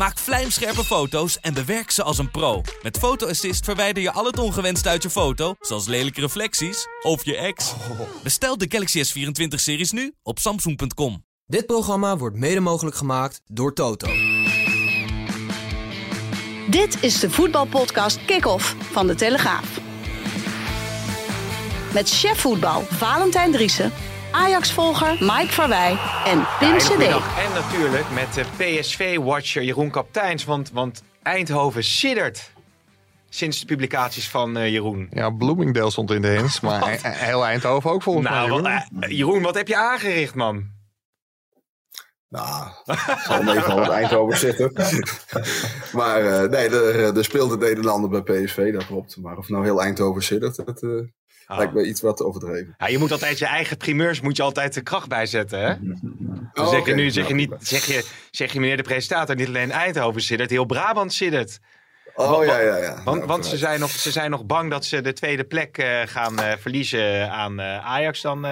Maak vlijmscherpe foto's en bewerk ze als een pro. Met Photo Assist verwijder je al het ongewenst uit je foto, zoals lelijke reflecties of je ex. Bestel de Galaxy S24-series nu op samsung.com. Dit programma wordt mede mogelijk gemaakt door Toto. Dit is de voetbalpodcast Kick-Off van De Telegraaf. Met chef voetbal Valentijn Driessen, Ajax-volger Mike Verwij en Pim Ja, CD. En natuurlijk met de PSV-watcher Jeroen Kapteins. Want, want Eindhoven siddert sinds de publicaties van eh, Jeroen. Ja, Bloomingdale stond in de hints, maar heel Eindhoven ook volgens Nou, mij. wat, Jeroen. eh, Jeroen, wat heb je aangericht, man? Nou, het zal even aan het Eindhoven zitten. maar eh, nee, er, er speelde Nederlander bij PSV, dat klopt. Maar of nou heel Eindhoven zit, dat eh, Ah. lijkt me iets wat overdreven. Ja, je moet altijd je eigen primeurs moet je altijd de kracht bijzetten, hè? Oh, zeg, je oké. nu, zeg, je Nou, niet, zeg, je, zeg je meneer de presentator, niet alleen Eindhoven siddert, heel Brabant siddert. Oh ja, ja, ja. Want, Nou, want ze, vooruit. zijn nog, ze zijn nog bang dat ze de tweede plek eh, gaan eh, verliezen aan eh, Ajax dan,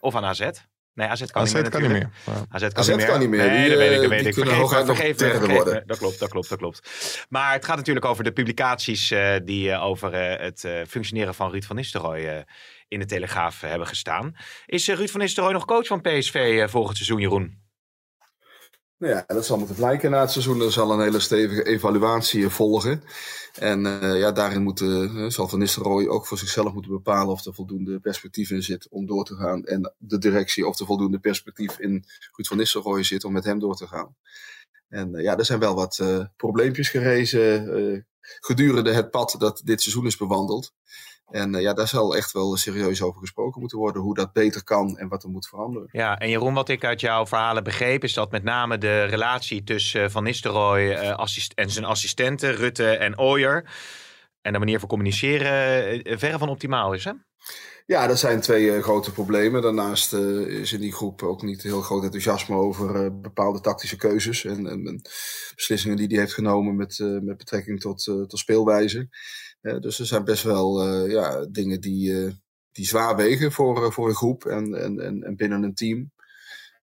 of aan AZ. Nee, AZ kan AZ niet meer kan niet meer. Ja. AZ kan, AZ niet meer. kan niet meer. Nee, Die, dat weet ik, dat eh, weet die ik. kunnen Vergeef vergeef vergeef me. worden. Dat klopt, dat klopt, dat klopt. Maar het gaat natuurlijk over de publicaties eh, die eh, over eh, het eh, functioneren van Ruud van Nistelrooy eh, in de Telegraaf hebben gestaan. Is Ruud van Nistelrooy nog coach van PSV eh, volgend seizoen, Jeroen? Nou ja, dat zal moeten blijken na het seizoen. Er zal een hele stevige evaluatie eh, volgen. En eh, ja, daarin moet, eh, zal Van Nistelrooy ook voor zichzelf moeten bepalen of er voldoende perspectief in zit om door te gaan. En de directie of er voldoende perspectief in Ruud van Nistelrooy zit om met hem door te gaan. En ja, er zijn wel wat probleempjes gerezen gedurende het pad dat dit seizoen is bewandeld. En eh, ja, daar zal echt wel serieus over gesproken moeten worden. Hoe dat beter kan en wat er moet veranderen. Ja, en Jeroen, wat ik uit jouw verhalen begreep, is dat met name de relatie tussen eh, Van Nistelrooy eh, assist- en zijn assistenten, Rutte en Ooyer, en de manier van communiceren verre van optimaal is, hè? Ja, dat zijn twee grote problemen. Daarnaast is in die groep ook niet heel groot enthousiasme over bepaalde tactische keuzes en, en, en beslissingen die hij heeft genomen met, met betrekking tot, tot speelwijze. Dus er zijn best wel eh, ja, dingen die, eh, die zwaar wegen voor, eh, voor een groep en, en, en, en binnen een team.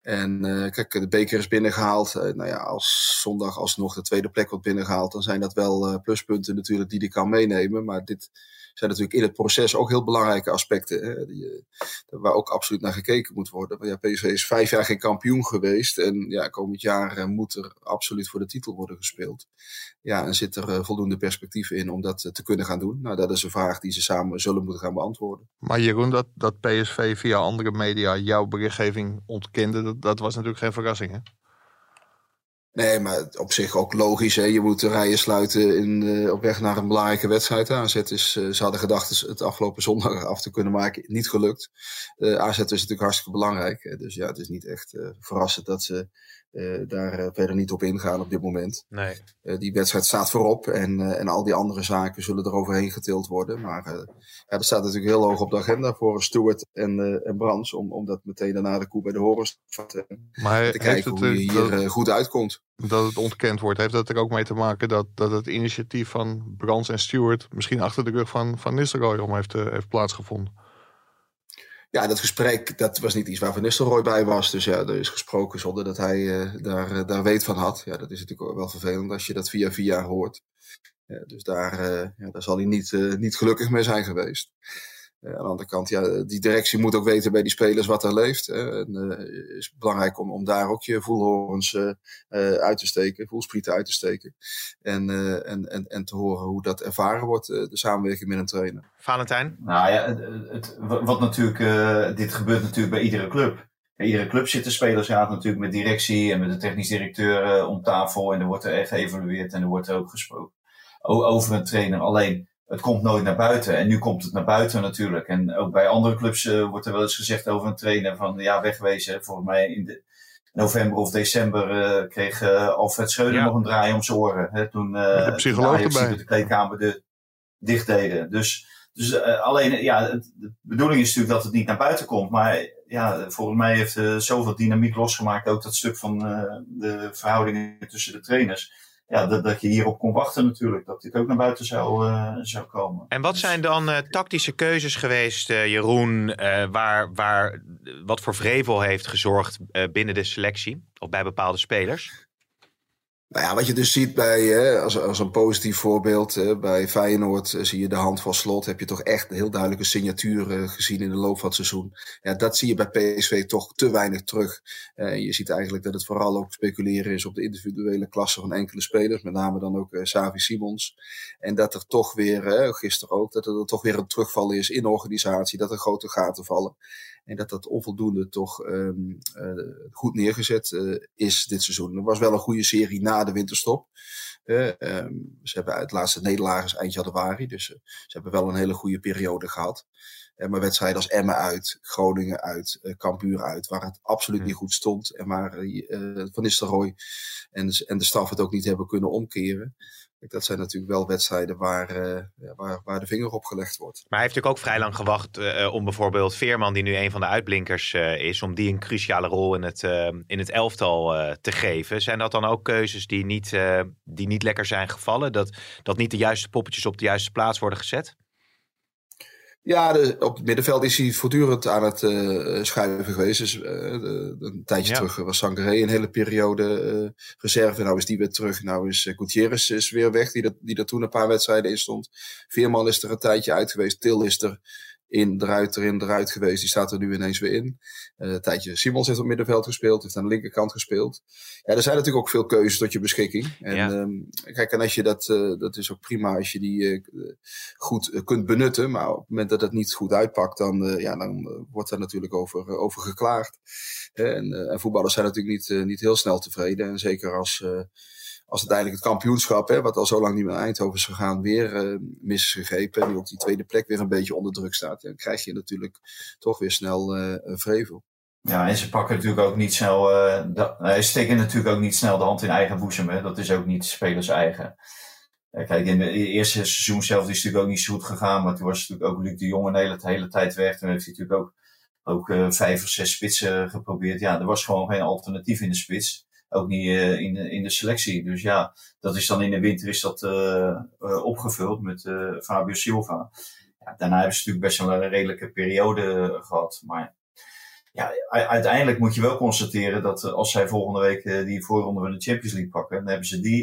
En kijk, de beker is binnengehaald. Eh, nou ja, als zondag alsnog de tweede plek wordt binnengehaald, dan zijn dat wel pluspunten natuurlijk die hij kan meenemen. Maar dit zijn natuurlijk in het proces ook heel belangrijke aspecten. Hè, die, eh, waar ook absoluut naar gekeken moet worden. Want ja, PSV is vijf jaar geen kampioen geweest. En ja, komend jaar eh, moet er absoluut voor de titel worden gespeeld. Ja, en zit er eh, voldoende perspectief in om dat te kunnen gaan doen? Nou, dat is een vraag die ze samen zullen moeten gaan beantwoorden. Maar Jeroen, dat, dat PSV via andere media jouw berichtgeving ontkende, dat, dat was natuurlijk geen verrassing. Hè? Nee, maar op zich ook logisch. Hè? Je moet de rijen sluiten in, eh, op weg naar een belangrijke wedstrijd. AZ is, eh, ze hadden gedacht het afgelopen zondag af te kunnen maken. Niet gelukt. Eh AZ is natuurlijk hartstikke belangrijk. Dus ja, het is niet echt eh, verrassend dat ze daar eh, verder niet op ingaan op dit moment. Nee. Eh, die wedstrijd staat voorop en, eh, en al die andere zaken zullen er overheen getild worden. Maar eh, ja, dat staat natuurlijk heel hoog op de agenda voor Stuart en, eh en Brands. Om, om dat meteen daarna de koe bij de horens te Maar te kijken het, hoe je eh, hier dat, eh, goed uitkomt. dat het ontkend wordt, heeft dat er ook mee te maken dat, dat het initiatief van Brands en Stewart misschien achter de rug van, van Nistelrooy om heeft, eh, heeft plaatsgevonden? Ja, dat gesprek dat was niet iets waar Van Nistelrooy bij was. Dus ja, er is gesproken zonder dat hij eh, daar, eh, daar weet van had. Ja, dat is natuurlijk wel vervelend als je dat via via hoort. Ja, dus daar, eh, ja, daar zal hij niet, niet gelukkig mee zijn geweest. Eh, aan de andere kant, ja, die directie moet ook weten bij die spelers wat er leeft. Hè. En het is belangrijk om, om daar ook je voelhorens eh, eh, uit te steken, voelsprieten uit te steken. En, eh, en, en, en te horen hoe dat ervaren wordt, eh, de samenwerking met een trainer. Valentijn? Nou ja, het, het, wat natuurlijk, eh, dit gebeurt natuurlijk bij iedere club. Bij iedere club zitten spelersraad natuurlijk met directie en met de technisch directeur eh, om tafel. En er wordt er echt geëvalueerd en er wordt er ook gesproken over een trainer. Alleen, het komt nooit naar buiten. En nu komt het naar buiten natuurlijk. En ook bij andere clubs eh, wordt er wel eens gezegd over een trainer van ja, wegwezen. Volgens mij in de november of december eh, kreeg eh, Alfred Schreuder Ja. nog een draai om zijn oren. Hè, toen eh de psycholoog de kleedkamer de, dicht deden. Dus, dus alleen, ja, de bedoeling is natuurlijk dat het niet naar buiten komt. Maar ja, volgens mij heeft uh, zoveel dynamiek losgemaakt. Ook dat stuk van de verhoudingen tussen de trainers ja, dat, dat je hierop kon wachten natuurlijk. Dat dit ook naar buiten zou, uh, zou komen. En wat zijn dan uh, tactische keuzes geweest, uh, Jeroen, waar, waar, wat voor vrevel heeft gezorgd binnen de selectie of bij bepaalde spelers? Nou ja, wat je dus ziet bij, hè, als, als een positief voorbeeld, hè, bij Feyenoord eh, zie je de hand van slot. Heb je toch echt een heel duidelijke signatuur uh, gezien in de loop van het seizoen. Ja, dat zie je bij PSV toch te weinig terug. Uh, je ziet eigenlijk dat het vooral ook speculeren is op de individuele klasse van enkele spelers. Met name dan ook uh, Savi Simons. En dat er toch weer, gisteren ook, dat er toch weer een terugval is in organisatie. Dat er grote gaten vallen. En dat dat onvoldoende toch um, uh, goed neergezet uh, is dit seizoen. Er was wel een goede serie na de winterstop. Uh, um, ze hebben het laatste nederlaag eind januari. Dus ze hebben wel een hele goede periode gehad. maar wedstrijden als Emmen uit, Groningen uit, uh, Cambuur uit, waar het absoluut niet goed stond. En waar Van Nistelrooy en, en de staf het ook niet hebben kunnen omkeren dat zijn natuurlijk wel wedstrijden waar, uh, waar, waar de vinger op gelegd wordt. Maar hij heeft natuurlijk ook vrij lang gewacht uh, om bijvoorbeeld Veerman, die nu een van de uitblinkers uh, is, om die een cruciale rol in het, in het elftal te geven. Zijn dat dan ook keuzes die niet, die niet lekker zijn gevallen? Dat, dat niet de juiste poppetjes op de juiste plaats worden gezet? Ja, de, op het middenveld is hij voortdurend aan het uh, schuiven geweest. Dus, uh, de, een tijdje ja. terug was Sangaré een hele periode uh, reserve. Nou is die weer terug. Nou is Gutierrez is weer weg, die, dat, die er toen een paar wedstrijden in stond. Veerman is er een tijdje uit geweest. Til is er in, eruit, erin, eruit geweest. Die staat er nu ineens weer in. Uh, een tijdje Simons heeft op middenveld gespeeld, heeft aan de linkerkant gespeeld. Ja, er zijn natuurlijk ook veel keuzes tot je beschikking. En ja. um, kijk, en als je dat, uh, dat is ook prima als je die uh, goed kunt benutten. Maar op het moment dat het niet goed uitpakt, dan, ja, dan wordt daar natuurlijk over, over geklaagd. En, en voetballers zijn natuurlijk niet, niet heel snel tevreden. En zeker als als uiteindelijk het kampioenschap, hè, wat al zo lang niet meer Eindhoven is gegaan, weer uh, mis is gegrepen. En nu ook die tweede plek weer een beetje onder druk staat. Dan krijg je natuurlijk toch weer snel uh, vrevel. Ja, en ze pakken natuurlijk ook niet snel. Uh, de, ze steken natuurlijk ook niet snel de hand in eigen boezem. Hè. Dat is ook niet spelers eigen. Kijk, in het eerste seizoen zelf is het natuurlijk ook niet zo goed gegaan. Maar toen was natuurlijk ook Luc de Jong een hele, hele tijd weg. Toen heeft hij natuurlijk ook, ook vijf of zes spitsen geprobeerd. Ja, er was gewoon geen alternatief in de spits ook niet uh, in, de, in de selectie. Dus ja, dat is dan in de winter is dat uh, uh, opgevuld met Fabio Silva. Ja, daarna hebben ze natuurlijk best wel een redelijke periode gehad. Maar ja, uiteindelijk moet je wel constateren dat als zij volgende week die voorronde van de Champions League pakken, dan hebben ze die,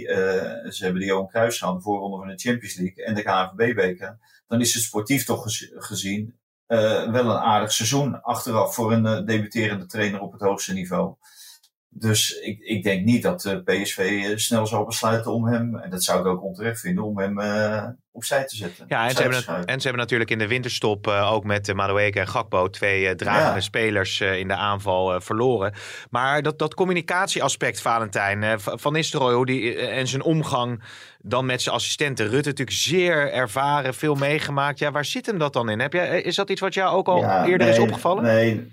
ze hebben die Johan Cruijff de voorronde van de Champions League en de KNVB-beker. Dan is het sportief toch gezien wel een aardig seizoen achteraf voor een debuterende trainer op het hoogste niveau. Dus ik, ik denk niet dat de PSV eh, snel zal besluiten om hem, en dat zou ik ook onterecht vinden, om hem uh, opzij te zetten. Ja, en ze, hebben, het, en ze hebben natuurlijk in de winterstop uh, ook met uh, Madueke en Gakpo twee uh, dragende ja. spelers in de aanval verloren. Maar dat, dat communicatieaspect, Valentijn, van Nistelrooy die, en zijn omgang dan met zijn assistenten. Rutte natuurlijk zeer ervaren, veel meegemaakt. Ja, waar zit hem dat dan in? Heb jij, is dat iets wat jou ook al ja, eerder nee, is opgevallen? Nee,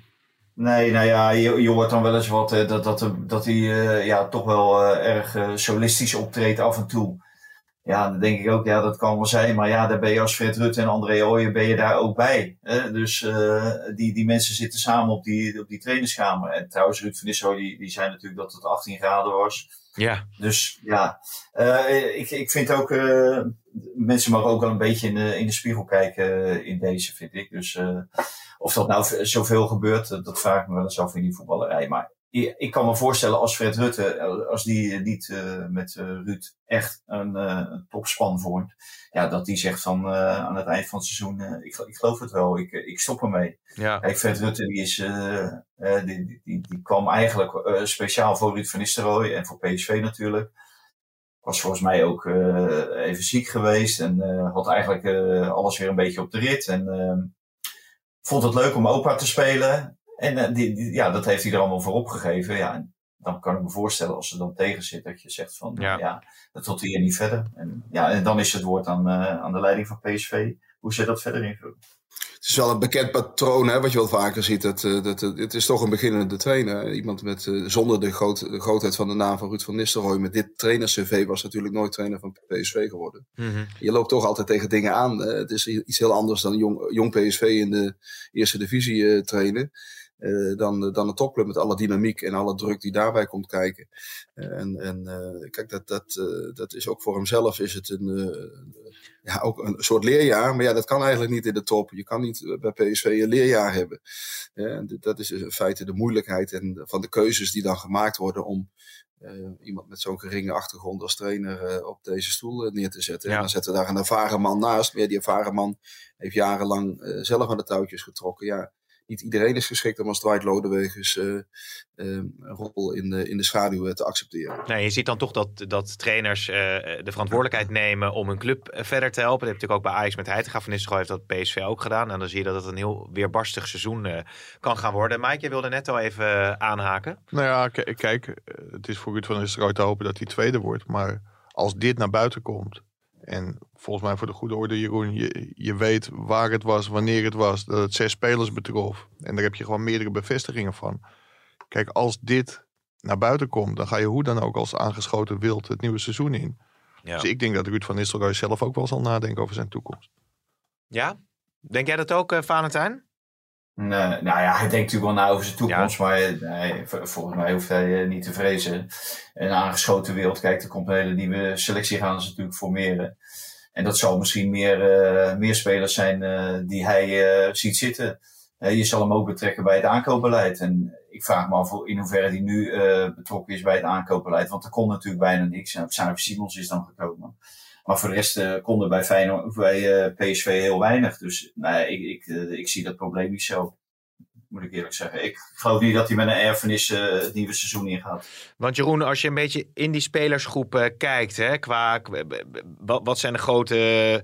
Nee, nou ja, je, je hoort dan wel eens wat dat, dat, dat hij uh, ja, toch wel uh, erg uh, solistisch optreedt af en toe. Ja, dan denk ik ook, ja, dat kan wel zijn. Maar ja, daar ben je als Fred Rutte en André Ooyen ben je daar ook bij. Hè? Dus die, die mensen zitten samen op die, op die trainerskamer. En trouwens, Ruud van Nistelrooy, die, die zei natuurlijk dat het 18 graden was. Ja. Dus ja, ik, ik vind ook, mensen mogen ook wel een beetje in de, in de spiegel kijken in deze, vind ik. Dus of dat nou zoveel gebeurt, dat vraag ik me wel eens af in die voetballerij. Maar ik kan me voorstellen als Fred Rutte, als die niet uh, met uh, Ruud echt een, uh, topspan vormt, ja, dat die zegt van aan het eind van het seizoen, ik, ik, geloof het wel, ik, ik stop ermee. Ja. Kijk, Fred Rutte die, is, die, die, die, die, kwam eigenlijk speciaal voor Ruud van Nistelrooy en voor PSV natuurlijk. Was volgens mij ook even ziek geweest en had eigenlijk alles weer een beetje op de rit. En ehm, vond het leuk om opa te spelen. En uh, die, die, ja, dat heeft hij er allemaal voor opgegeven. Ja, en dan kan ik me voorstellen als ze dan tegen zit, dat je zegt van ja, ja dat tot hier niet verder. En, ja, en dan is het woord aan, uh, aan de leiding van PSV hoe ze dat verder invullen. Het is wel een bekend patroon, hè, wat je wel vaker ziet. Dat, dat, dat, het is toch een beginnende trainer. Iemand met, uh, zonder de, groot, de grootheid van de naam van Ruud van Nistelrooy. Met dit trainer-cv was natuurlijk nooit trainer van PSV geworden. Mm -hmm. Je loopt toch altijd tegen dingen aan. Het is iets heel anders dan jong, jong PSV in de eerste divisie uh, trainen. uh, dan, dan een topclub met alle dynamiek en alle druk die daarbij komt kijken. en en kijk, dat, dat, dat is ook voor hemzelf is het een, ja, ook een soort leerjaar. Maar ja, dat kan eigenlijk niet in de top. Je kan niet bij PSV een leerjaar hebben. en dat is in feite de moeilijkheid en van de keuzes die dan gemaakt worden om uh, iemand met zo'n geringe achtergrond als trainer uh, op deze stoel uh, neer te zetten. Ja. En dan zetten we daar een ervaren man naast. Maar die ervaren man heeft jarenlang zelf aan de touwtjes getrokken. Ja, niet iedereen is geschikt om als Dwight Lodewegers uh, uh, een rol in de, in de schaduw eh, te accepteren. Nee, je ziet dan toch dat, dat trainers uh, de verantwoordelijkheid nemen om hun club verder te helpen. Dat heb natuurlijk ook bij Ajax met Heitinga van Nistelrooy heeft dat PSV ook gedaan. En dan zie je dat het een heel weerbarstig seizoen kan gaan worden. Mike, je wilde net al even aanhaken. Nou ja, kijk, het is voor Ruud van Nistelrooy te hopen dat hij tweede wordt. Maar als dit naar buiten komt en volgens mij voor de goede orde, Jeroen, je, je weet waar het was, wanneer het was, dat het zes spelers betrof. En daar heb je gewoon meerdere bevestigingen van. Kijk, als dit naar buiten komt, dan ga je hoe dan ook als aangeschoten wild het nieuwe seizoen in. Ja. Dus ik denk dat Ruud van Nistelrooy zelf ook wel zal nadenken over zijn toekomst. Ja? Denk jij dat ook, uh, Valentijn? Nee, nou ja, hij denkt natuurlijk wel na over zijn toekomst, maar nee, volgens mij hoeft hij eh, niet te vrezen. Een aangeschoten wereld, kijk, er komt een hele nieuwe selectie gaan ze natuurlijk formeren. En dat zal misschien meer, uh, meer spelers zijn uh, die hij uh, ziet zitten. je zal hem ook betrekken bij het aankoopbeleid. En ik vraag me af in hoeverre hij nu betrokken is bij het aankoopbeleid. Want er kon natuurlijk bijna niks. En Xavier Simons is dan gekomen. Maar voor de rest uh, kon er bij, Feyenoord, bij uh, PSV heel weinig. Dus nou, ik, ik, uh, ik zie dat probleem niet zo. Moet ik eerlijk zeggen. Ik geloof niet dat hij met een erfenis het nieuwe seizoen ingaat. Want Jeroen, als je een beetje in die spelersgroep kijkt, hè, qua, wat zijn de grote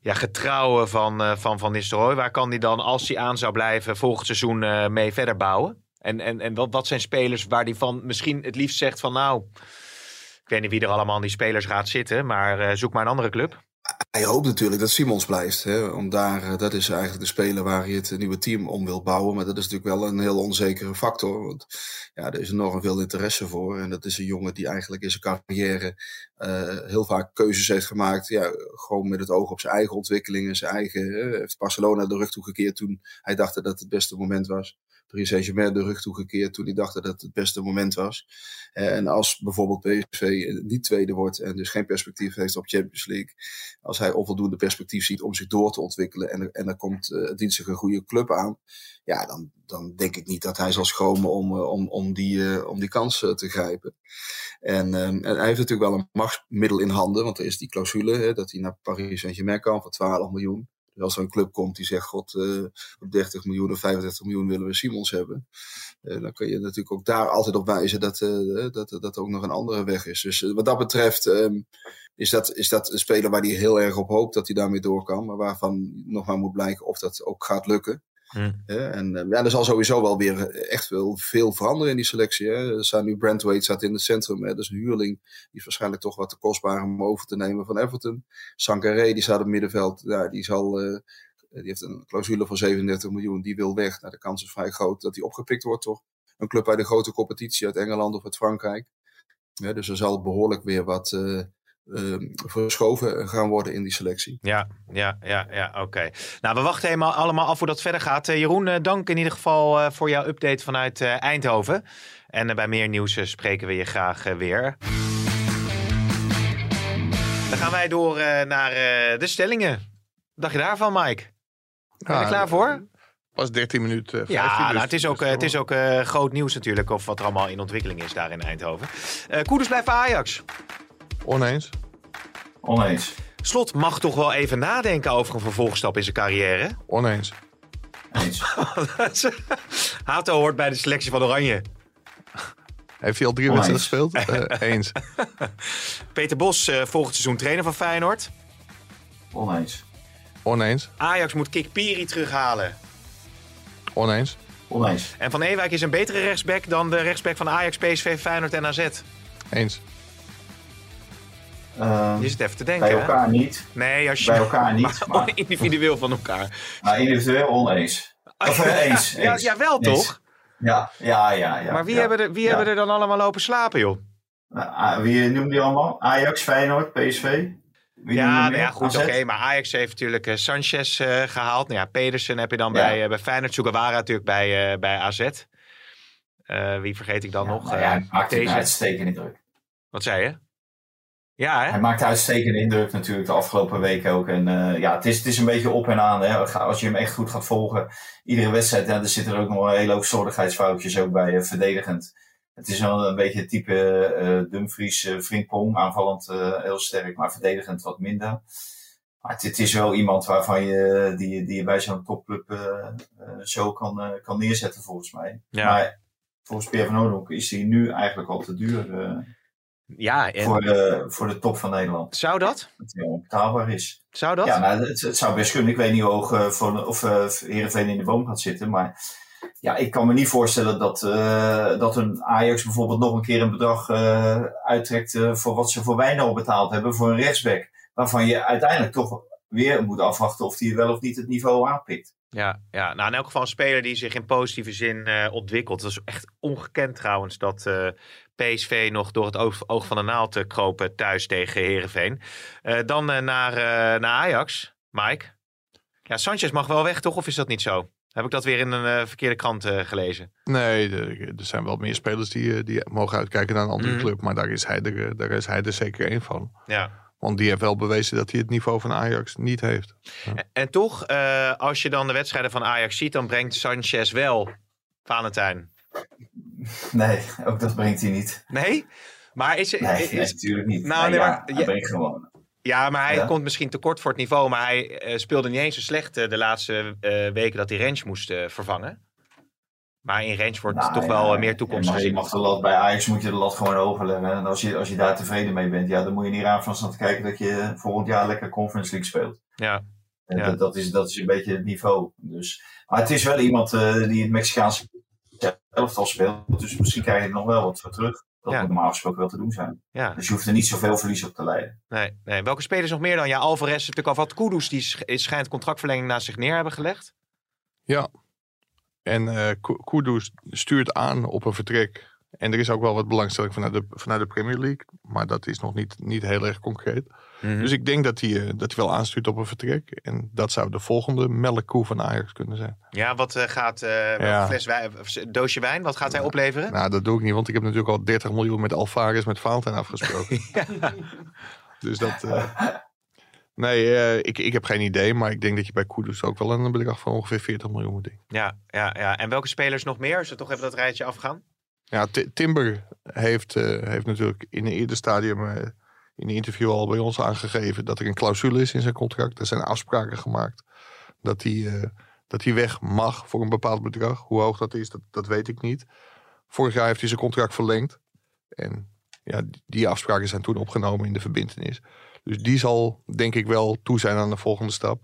ja, getrouwen van Van, van Nistelrooy? Waar kan hij dan, als hij aan zou blijven, volgend seizoen mee verder bouwen? En, en, en wat, wat zijn spelers waar hij van misschien het liefst zegt van nou ik weet niet wie er allemaal in die spelersraad zitten, maar uh, zoek maar een andere club. Hij hoopt natuurlijk dat Simons blijft. Hè? Daar, eh, dat is eigenlijk de speler waar hij het nieuwe team om wil bouwen. Maar dat is natuurlijk wel een heel onzekere factor. Want ja, er is enorm veel interesse voor. En dat is een jongen die eigenlijk in zijn carrière uh, heel vaak keuzes heeft gemaakt. Ja, gewoon met het oog op zijn eigen ontwikkelingen. Zijn eigen, heeft Barcelona de rug toegekeerd toen hij dacht dat het het beste moment was. Paris Saint-Germain de rug toegekeerd toen hij dacht dat het het beste moment was. Eh, en als bijvoorbeeld PSV niet tweede wordt en dus geen perspectief heeft op Champions League, als hij onvoldoende perspectief ziet om zich door te ontwikkelen en en er komt uh, dienstig een goede club aan, ja, dan, dan denk ik niet dat hij zal schromen om, uh, om, om, die, om die kans te grijpen. En, en, hij heeft natuurlijk wel een machtsmiddel in handen, want er is die clausule hè, dat hij naar Paris Saint-Germain kan voor 12 miljoen. Als er een club komt die zegt, god, uh, op 30 miljoen of 35 miljoen willen we Simons hebben. Uh, dan kun je natuurlijk ook daar altijd op wijzen dat, uh, dat, dat er ook nog een andere weg is. Dus wat dat betreft um, is, dat, is dat een speler waar hij heel erg op hoopt dat hij daarmee door kan. Maar waarvan nog maar moet blijken of dat ook gaat lukken. Hmm. en ehm, ja, er zal sowieso wel weer echt wel veel veranderen in die selectie. Hè. Er staat nu staat in het centrum. Hè. Dat is een huurling. Die is waarschijnlijk toch wat te kostbaar om over te nemen van Everton. Sankaré, die staat op middenveld. Ja, die, zal, uh, die heeft een clausule van 37 miljoen. Die wil weg. Nou, de kans is vrij groot dat hij opgepikt wordt toch. Een club uit de grote competitie uit Engeland of uit Frankrijk. Dus er zal behoorlijk weer wat, uh, uh, verschoven gaan worden in die selectie. Ja, ja, ja, ja oké. Nou, we wachten helemaal allemaal af hoe dat verder gaat. Uh, Jeroen, uh, dank in ieder geval uh, voor jouw update vanuit Eindhoven. En bij meer nieuws spreken we je graag weer. Dan gaan wij door naar de stellingen. Wat dacht je daarvan, Mike? Ben je er klaar voor? Pas 13 minuten. 15 ja, dus nou, het is ook, het is ook groot nieuws natuurlijk. Of wat er allemaal in ontwikkeling is daar in Eindhoven. Koeders blijft bij Ajax. Oneens. Oneens. Slot mag toch wel even nadenken over een vervolgstap in zijn carrière? Oneens. Eens. Hato hoort bij de selectie van Oranje. Heeft hij al drie wedstrijden gespeeld? Uh, eens. Peter Bos, uh, volgend seizoen trainer van Feyenoord. Oneens. Oneens. Ajax moet Kikpiri terughalen. Oneens. Oneens. En Van Ewijk is een betere rechtsback dan de rechtsback van Ajax, PSV, Feyenoord en AZ. Eens. Uh, je zit even te denken. Bij elkaar hè? niet. Nee, als je. Bij elkaar niet. Maar, maar individueel van elkaar. Maar individueel oneens. Of uh, eens, eens. Ja, ja, wel eens. toch? Ja, ja, ja. ja maar wie, ja, hebben, er, wie hebben er dan allemaal lopen slapen, joh? Uh, wie noemde je allemaal? Ajax, Feyenoord, PSV? Wie Ja, nou ja, goed, oké. maar Ajax heeft natuurlijk eh, Sanchez eh, gehaald. Nou ja, Pedersen heb je dan bij, eh, bij Feyenoord. Sugawara natuurlijk bij, eh, bij AZ. Eh, wie vergeet ik dan nog? nou Eh, ja, hij maakt deze. uitstekende indruk. Wat zei je? Ja, hè? Hij maakt uitstekende indruk natuurlijk de afgelopen weken ook. En eh, ja, het is, het is een beetje op en aan. Hè. Als je hem echt goed gaat volgen, iedere wedstrijd, ja, er zitten er ook nog een hele hoop slordigheidsfoutjes ook bij, eh, verdedigend. Het is wel een beetje het type eh Dumfries, eh Frimpong, aanvallend heel sterk, maar verdedigend wat minder. Maar het, het is wel iemand waarvan je, die, die je bij zo'n topclub zo kan, kan neerzetten volgens mij. Ja. Maar volgens Pierre van Oudonk is hij nu eigenlijk al te duur Ja, en voor, de, voor de top van Nederland. zou dat? Dat hij onbetaalbaar is. Zou dat? Ja, nou, het, het zou best kunnen. Ik weet niet hoe hoog eh, voor, of Heerenveen in de boom gaat zitten. Maar ja, ik kan me niet voorstellen dat, eh, dat een Ajax bijvoorbeeld nog een keer een bedrag uittrekt voor wat ze voor Wijnal betaald hebben voor een rechtsback. Waarvan je uiteindelijk toch weer moet afwachten of hij wel of niet het niveau aanpikt. Ja, ja, nou in elk geval een speler die zich in positieve zin eh, ontwikkelt. Dat is echt ongekend trouwens dat eh, PSV nog door het oog, oog van de naald eh, kropen thuis tegen Herenveen. dan eh, naar, eh, naar Ajax, Mike. Ja, Sanchez mag wel weg toch, of is dat niet zo? Heb ik dat weer in een verkeerde krant gelezen? Nee, er zijn wel meer spelers die, die mogen uitkijken naar een andere Mhm. club. Maar daar is, hij er, daar is hij er zeker één van. Ja. Want die heeft wel bewezen dat hij het niveau van Ajax niet heeft. En, en toch, eh, als je dan de wedstrijden van Ajax ziet, dan brengt Sanchez wel Valentijn. Nee, ook dat brengt hij niet. Nee? Maar is, Nee, is, nee, natuurlijk niet. Nou, Nee, nee, ja, maar- hij ja- gewoon. Ja, maar hij Ja. komt misschien tekort voor het niveau. Maar hij eh, speelde niet eens zo slecht eh, de laatste eh, weken dat hij Range moest eh, vervangen. Maar in Range wordt Nou, toch ja, wel meer toekomst maar je gezien. mag de lat, bij Ajax moet je de lat gewoon hoog leggen. En als je, als je daar tevreden mee bent, ja, dan moet je niet raar van staan te kijken dat je volgend jaar lekker Conference League speelt. Ja, En Ja. dat, dat, is, dat is een beetje het niveau. Dus, maar het is wel iemand eh, die het Mexicaanse elftal speelt. Dus misschien krijg je er nog wel wat voor terug. Dat Ja. moet normaal gesproken wel te doen zijn. ja. Dus je hoeft er niet zoveel verlies op te leiden. Nee, nee. Welke spelers nog meer dan? Ja, Alvarez natuurlijk al wat. Kudus, die sch- schijnt contractverlenging naast zich neer hebben gelegd. Ja. En Kudus stuurt aan op een vertrek. En er is ook wel wat belangstelling vanuit de, vanuit de Premier League. Maar dat is nog niet, niet heel erg concreet. Dus ik denk dat hij, eh, dat hij wel aanstuurt op een vertrek. En dat zou de volgende melkkoe van Ajax kunnen zijn. Ja, wat eh, gaat welke Ja. fles wijn, of doosje wijn, wat gaat hij opleveren? Nou, dat doe ik niet, want ik heb natuurlijk al 30 miljoen met Alvarez met Valentijn afgesproken. Dus dat. Nee, eh, ik, ik heb geen idee. Maar ik denk dat je bij Kudus ook wel een bedrag van ongeveer 40 miljoen moet denken. Ja, ja, ja. En welke spelers nog meer? Als we toch even dat rijtje afgaan. Ja, Ti- Timber heeft, eh, heeft natuurlijk in een eerder stadium eh, in een interview al bij ons aangegeven dat er een clausule is in zijn contract. Er zijn afspraken gemaakt dat hij, dat hij weg mag voor een bepaald bedrag. Hoe hoog dat is, dat, dat weet ik niet. Vorig jaar heeft hij zijn contract verlengd. En ja, die- afspraken zijn toen opgenomen in de verbindenis. Dus die zal denk ik wel toe zijn aan de volgende stap.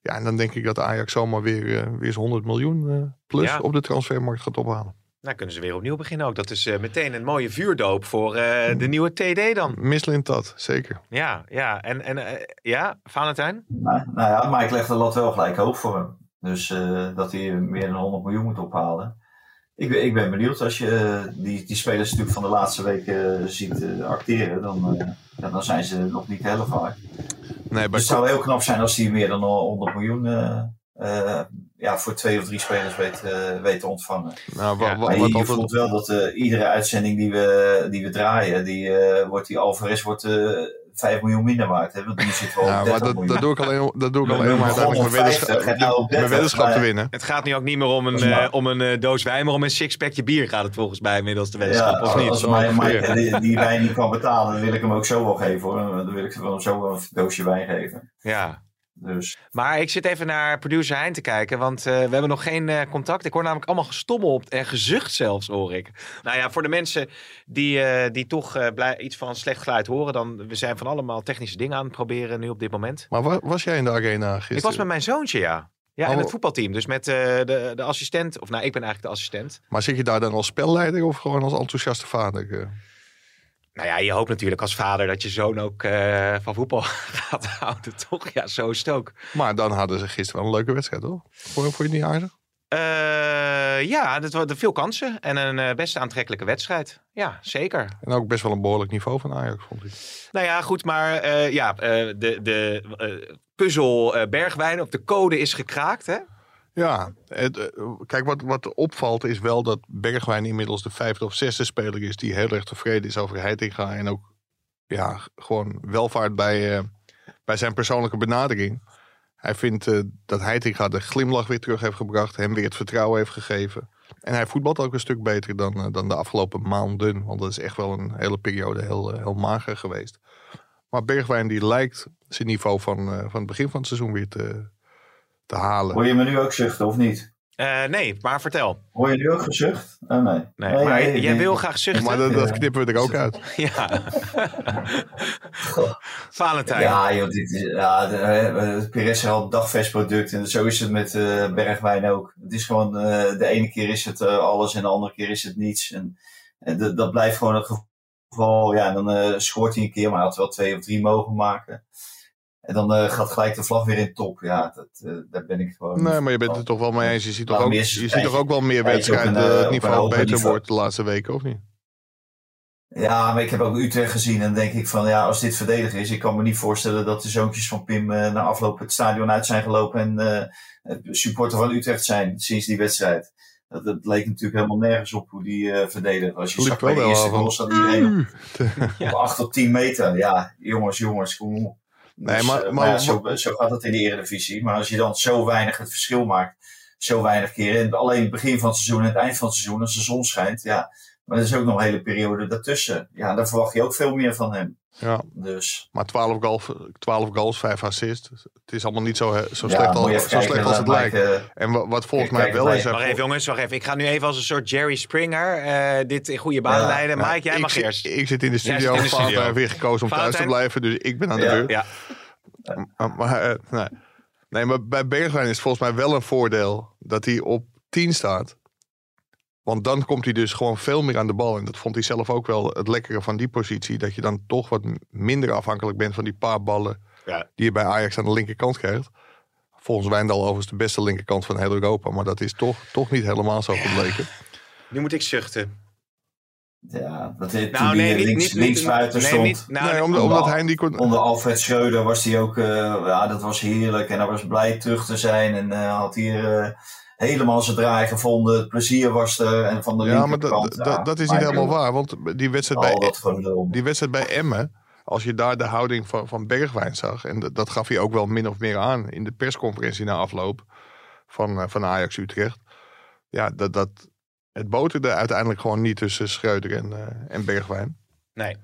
Ja, en dan denk ik dat Ajax zomaar weer, eh, weer eens 100 miljoen eh, plus Ja. op de transfermarkt gaat ophalen. Nou, kunnen ze weer opnieuw beginnen ook. Dat is eh, meteen een mooie vuurdoop voor eh, de nieuwe TD dan. Mislint dat, zeker. Ja, ja. En, en ja, Valentijn? Nou, nou ja, maar ik leg de lat wel gelijk hoog voor hem. Dus eh, dat hij meer dan 100 miljoen moet ophalen. Ik, ben- ik ben benieuwd als je eh, die, die spelers natuurlijk van de laatste weken eh, ziet eh, acteren. Dan, eh, dan zijn ze nog niet heel vaak. Nee, bij Dus het zou heel knap zijn als hij meer dan 100 miljoen eh, eh, ja, voor twee of drie spelers weet, eh, weet te ontvangen. Nou, wa- Ja, wa- Maar je, wat je altijd- voelt wel dat eh, iedere uitzending die we, die we draaien, die, eh, wordt die Alvarez wordt, eh 5 miljoen minder waard. Hè? Want nu zit wel Ja, 30 maar dat, dat doe ik alleen, dat doe ik alleen maar uiteindelijk mijn begonnen op 50 weddenschap, en nou op mijn 30, weddenschap te winnen. Het gaat nu ook niet meer om een, eh, om een eh, doos wijn, maar om een sixpackje bier gaat het volgens mij inmiddels de Ja, wedstrijd. of niet? als mij, mij die, die wijn niet kan betalen, dan wil ik hem ook zo wel geven hoor. Dan wil ik hem zo wel een doosje wijn geven. Ja. Dus Maar ik zit even naar producer Hein te kijken, want eh, we hebben nog geen eh, contact. Ik hoor namelijk allemaal gestommel op en gezucht zelfs, hoor ik. Nou ja, voor de mensen die, eh, die toch blij, iets van slecht geluid horen, dan we zijn van allemaal technische dingen aan het proberen nu op dit moment. Maar wa- was jij in de arena gisteren? Ik was met mijn zoontje, ja. Ja, en Oh. het voetbalteam. Dus met de, de assistent, of nou, ik ben eigenlijk de assistent. Maar zit je daar dan als spelleider of gewoon als enthousiaste vader? Nou ja, je hoopt natuurlijk als vader dat je zoon ook eh, van voetbal gaat houden, toch? Ja, zo is het ook. Maar dan hadden ze gisteren wel een leuke wedstrijd, hoor. Vond je het niet aardig? Ja, dat wordt veel kansen en een eh, best aantrekkelijke wedstrijd. Ja, zeker. En ook best wel een behoorlijk niveau van Ajax, vond ik. Nou ja, goed, maar eh, ja, de, de puzzel Bergwijn op de code is gekraakt, hè? Ja, eh, kijk, wat, wat opvalt is wel dat Bergwijn inmiddels de vijfde of zesde speler is die heel erg tevreden is over Heitinga. En ook ja, gewoon welvaart bij, eh, bij zijn persoonlijke benadering. Hij vindt eh, dat Heitinga de glimlach weer terug heeft gebracht, hem weer het vertrouwen heeft gegeven. En hij voetbalt ook een stuk beter dan, dan de afgelopen maanden, want dat is echt wel een hele periode heel, heel mager geweest. Maar Bergwijn die lijkt zijn niveau van, van het begin van het seizoen weer te, te halen. Hoor je me nu ook zuchten of niet? Eh, nee, maar vertel. Hoor je nu ook gezucht? Oh, nee. Nee, maar nee, jij nee. wil graag zuchten. Maar dat, dat knippen we er ook uit. Ja. Valentijn. Ja, joh, dit is, ja, de, eh, Perez is al een dagversproduct en zo is het met eh, Bergwijn ook. Het is gewoon, eh, de ene keer is het eh, alles en de andere keer is het niets. En, en dat- dat blijft gewoon het geval. Ja, en dan eh, scoort hij een keer, maar hij had wel twee of drie mogen maken. En dan eh, gaat gelijk de vlag weer in top. Ja, dat, eh, daar ben ik gewoon. Nee, maar je bent het toch wel mee eens. Je ziet toch Waarom ook, je ziet toch ook wel meer wedstrijden eh, dat het niveau beter wordt de laatste weken, of niet? Ja, maar ik heb ook Utrecht gezien en denk ik van ja, als dit verdedigen is, ik kan me niet voorstellen dat de zoontjes van Pim eh, na afloop het stadion uit zijn gelopen en eh, supporter van Utrecht zijn sinds die wedstrijd. Dat, dat leek natuurlijk helemaal nergens op hoe die eh verdedigt. Als je zag bij de eerste goal staat iedereen op, op 8 tot 10 meter. Ja, jongens, jongens, kom op. Nee, Dus, maar- eh, maar- ja, zo, zo gaat het in de Eredivisie. Maar als je dan zo weinig het verschil maakt, zo weinig keren, en alleen het begin van het seizoen en het eind van het seizoen, als de zon schijnt, ja, maar er is ook nog een hele periode daartussen. Ja, daar verwacht je ook veel meer van hem. Ja, Dus maar 12, goals, 12 goals, 5 assists. Het is allemaal niet zo, zo slecht, als, zo slecht als het lijkt. Eh, En wa- wat volgens mij wel is... Wacht even, jongens, wacht even. Ik ga nu even als een soort Jerry Springer eh, dit in goede banen Ja. leiden. Mike, jij ik mag zit- eerst. Ik zit in de studio. zit in de Valentijn studio. heeft weer gekozen om thuis te blijven. Dus ik ben aan de Ja. beurt. Ja. Maar, maar, eh, nee. nee, maar bij Bergwijn is het volgens mij wel een voordeel dat hij op 10 staat. Want dan komt hij dus gewoon veel meer aan de bal. En dat vond hij zelf ook wel het lekkere van die positie. Dat je dan toch wat minder afhankelijk bent van die paar ballen Ja. die je bij Ajax aan de linkerkant krijgt. Volgens Wijndal overigens de beste linkerkant van heel Europa. Maar dat is toch, toch niet helemaal zo gebleken. Nu moet ik zuchten. ja, dat hij Nou, nee, niet, links, niet, links niet, buiten nee, stond. niet, nou, nee, omdat, hij die kon... Onder Alfred Schreuder was hij ook, eh, ja, dat was heerlijk. En hij was blij terug te zijn. En eh, had hier eh, helemaal zijn draai gevonden. Het plezier was er. En van de Ja, maar dat, dat, dat is niet helemaal waar. Want die wedstrijd bij, dat gelul. die wedstrijd bij Emmen, als je daar de houding van, van Bergwijn zag, en dat, dat gaf hij ook wel min of meer aan in de persconferentie na afloop van, eh, van Ajax Utrecht. Ja, dat, dat, het boterde uiteindelijk gewoon niet tussen Schreuder en, eh, en Bergwijn. nee.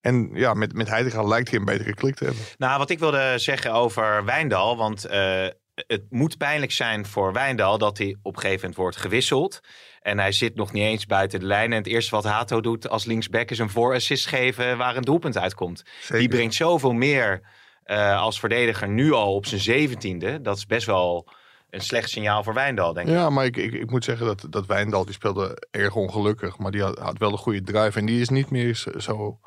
En ja, met, met Heitinga lijkt hij een betere klik te hebben. Nou, wat ik wilde zeggen over Wijndal, want eh, het moet pijnlijk zijn voor Wijndal dat hij op een gegeven moment wordt gewisseld. En hij zit nog niet eens buiten de lijn. En het eerste wat Hato doet als linksback is een voorassist geven waar een doelpunt uitkomt. Zeker. Die brengt zoveel meer eh, als verdediger nu al op zijn zeventiende. Dat is best wel een slecht signaal voor Wijndal, denk ik. Ja, maar ik, ik, ik moet zeggen dat, dat Wijndal die speelde erg ongelukkig. Maar die had, had wel een goede drive. En die is niet meer zo, zo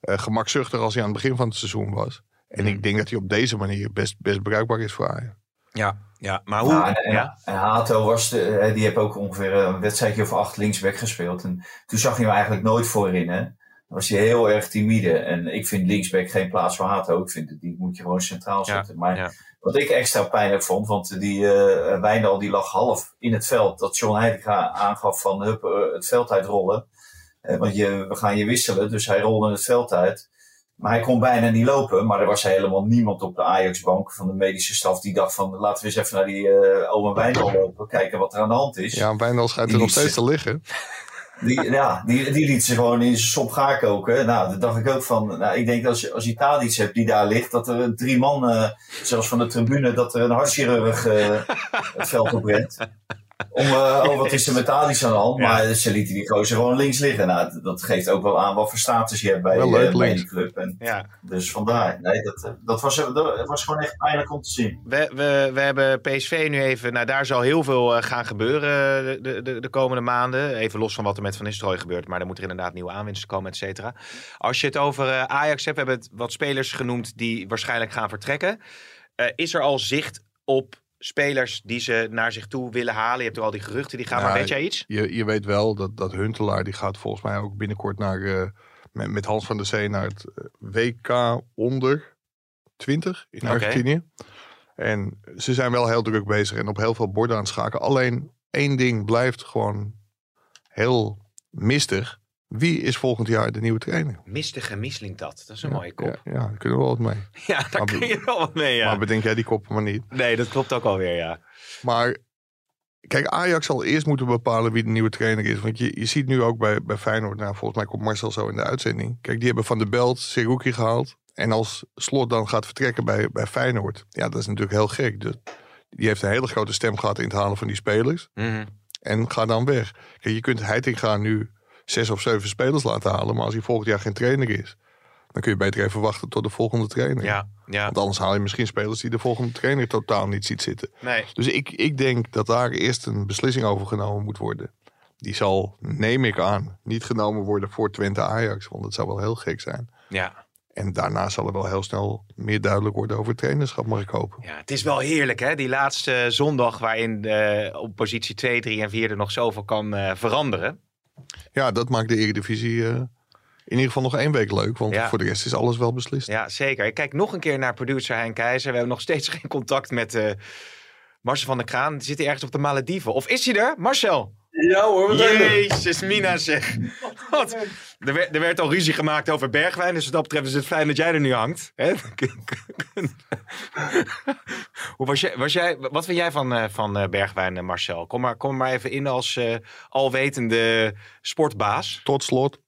eh, gemakzuchtig als hij aan het begin van het seizoen was. En Hmm. ik denk dat hij op deze manier best, best bruikbaar is voor Ajax. Ja, ja. maar hoe? En, ja? en Hato was de, eh, die heeft ook ongeveer een wedstrijdje of acht linksback gespeeld. En toen zag je hem eigenlijk nooit voorin. Hè? Dan was hij heel erg timide. En ik vind linksback geen plaats voor Hato. Ik vind die moet je gewoon centraal Ja, zetten. maar ja. wat ik extra pijnlijk vond, want die eh Wijndal die lag half in het veld. Dat John Heitinga aangaf van hup, eh, het veld uitrollen. Eh, want je, we gaan je wisselen. Dus hij rolde het veld uit. Maar hij kon bijna niet lopen. Maar er was helemaal niemand op de Ajax-bank van de medische staf die dacht van laten we eens even naar die uh, Owen Wijndal lopen. Kijken wat er aan de hand is. Ja, Wijndal schijnt er nog steeds te liggen. Die, ja, die, die liet ze gewoon in zijn sop gaar koken. Nou, dat dacht ik ook van. Nou, ik denk dat als je, als je Tadic hebt die daar ligt, dat er drie man, eh, zelfs van de tribune, dat er een hartchirurg eh, het veld op rent. Om, oh, wat is er met aan de hand? Ja. Maar ze lieten die gozer gewoon links liggen. Nou, dat geeft ook wel aan wat voor status je hebt bij, Wel leuk eh, bij die club. En, ja. dus vandaar. Nee, dat, eh, dat, was, dat was gewoon echt pijnlijk om te zien. We, we, we hebben PSV nu even. Nou, daar zal heel veel gaan gebeuren de, de, de komende maanden. Even los van wat er met Van Nistelrooy gebeurt. Maar er moeten inderdaad nieuwe aanwinsten komen, et cetera. Als je het over Ajax hebt, we hebben het wat spelers genoemd die waarschijnlijk gaan vertrekken. Eh, is er al zicht op spelers die ze naar zich toe willen halen? Je hebt er al die geruchten die gaan, maar weet jij iets? Je, je weet wel dat, dat Huntelaar, die gaat volgens mij ook binnenkort naar, eh, met, met Hans van der Zee naar het eh, WK onder 20 in. Argentinië. En ze zijn wel heel druk bezig en op heel veel borden aan het schaken. Alleen één ding blijft gewoon heel mistig. Wie is volgend jaar de nieuwe trainer? Mistige Miesling dat. Dat is een mooie kop. Ja, ja, daar kunnen we wel wat mee. Ja, daar Maar kun je wel wat mee, ja. Maar bedenk jij die koppen maar niet. Nee, dat klopt ook alweer, ja. Maar kijk, Ajax zal eerst moeten bepalen wie de nieuwe trainer is. Want je, je ziet nu ook bij, bij Feyenoord, nou, volgens mij komt Marcel zo in de uitzending. Kijk, die hebben Van de Belt, Seruki gehaald. En als Slot dan gaat vertrekken bij, bij Feyenoord. Ja, dat is natuurlijk heel gek. Dus die heeft een hele grote stem gehad in het halen van die spelers. Mhm. En ga dan weg. Kijk, je kunt Heitinga nu zes of zeven spelers laten halen. Maar als hij volgend jaar geen trainer is. Dan kun je beter even wachten tot de volgende trainer. Ja, ja. Want anders haal je misschien spelers die de volgende trainer totaal niet ziet zitten. Nee. Dus ik, ik denk dat daar eerst een beslissing over genomen moet worden. Die zal, neem ik aan, niet genomen worden voor Twente Ajax. Want dat zou wel heel gek zijn. Ja. En daarna zal er wel heel snel meer duidelijk worden over het trainerschap, mag ik hopen. ja, het is wel heerlijk, hè? Die laatste zondag waarin eh, op positie 2, 3 en 4 er nog zoveel kan eh, veranderen. Ja, dat maakt de Eredivisie eh, in ieder geval nog één week leuk. Want Ja. voor de rest is alles wel beslist. Ja, zeker. Ik kijk nog een keer naar producer Hein Keizer. We hebben nog steeds geen contact met eh Marcel van der Kraan. Zit hij ergens op de Malediven? Of is hij er? Marcel? Ja hoor, er. Jezus, Mina zeg. Wat? Er werd, er werd al ruzie gemaakt over Bergwijn. Dus wat dat betreft is het fijn dat jij er nu hangt. Hè? Hoe was jij, was jij, wat vind jij van, eh, van eh, Bergwijn, eh, Marcel? Kom maar, kom maar even in als eh, alwetende sportbaas. Tot slot.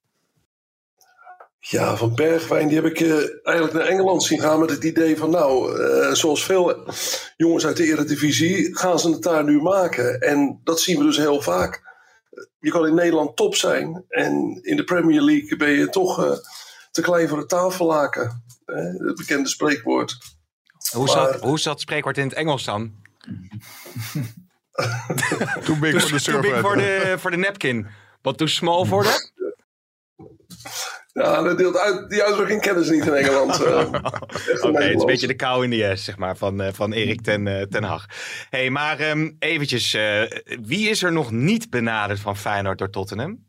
Ja, van Bergwijn, die heb ik eh, eigenlijk naar Engeland zien gaan met het idee van, nou, eh, zoals veel jongens uit de Eredivisie, gaan ze het daar nu maken. En dat zien we dus heel vaak. Je kan in Nederland top zijn en in de Premier League ben je toch eh, te klein voor het tafellaken. Het bekende spreekwoord. Hoe Maar- zat, hoe zat spreekwoord in het Engels dan? Too big for the too big surfer. voor de, voor de napkin. Wat too small voor de? Ja, dat deelt uit, die uitdrukking kennen ze niet in Engeland. eh. Oké, het is een beetje de kou in de S, zeg maar, van, eh, van Erik ten, eh, ten Hag. hey, maar ehm, eventjes, eh, wie is er nog niet benaderd van Feyenoord door Tottenham?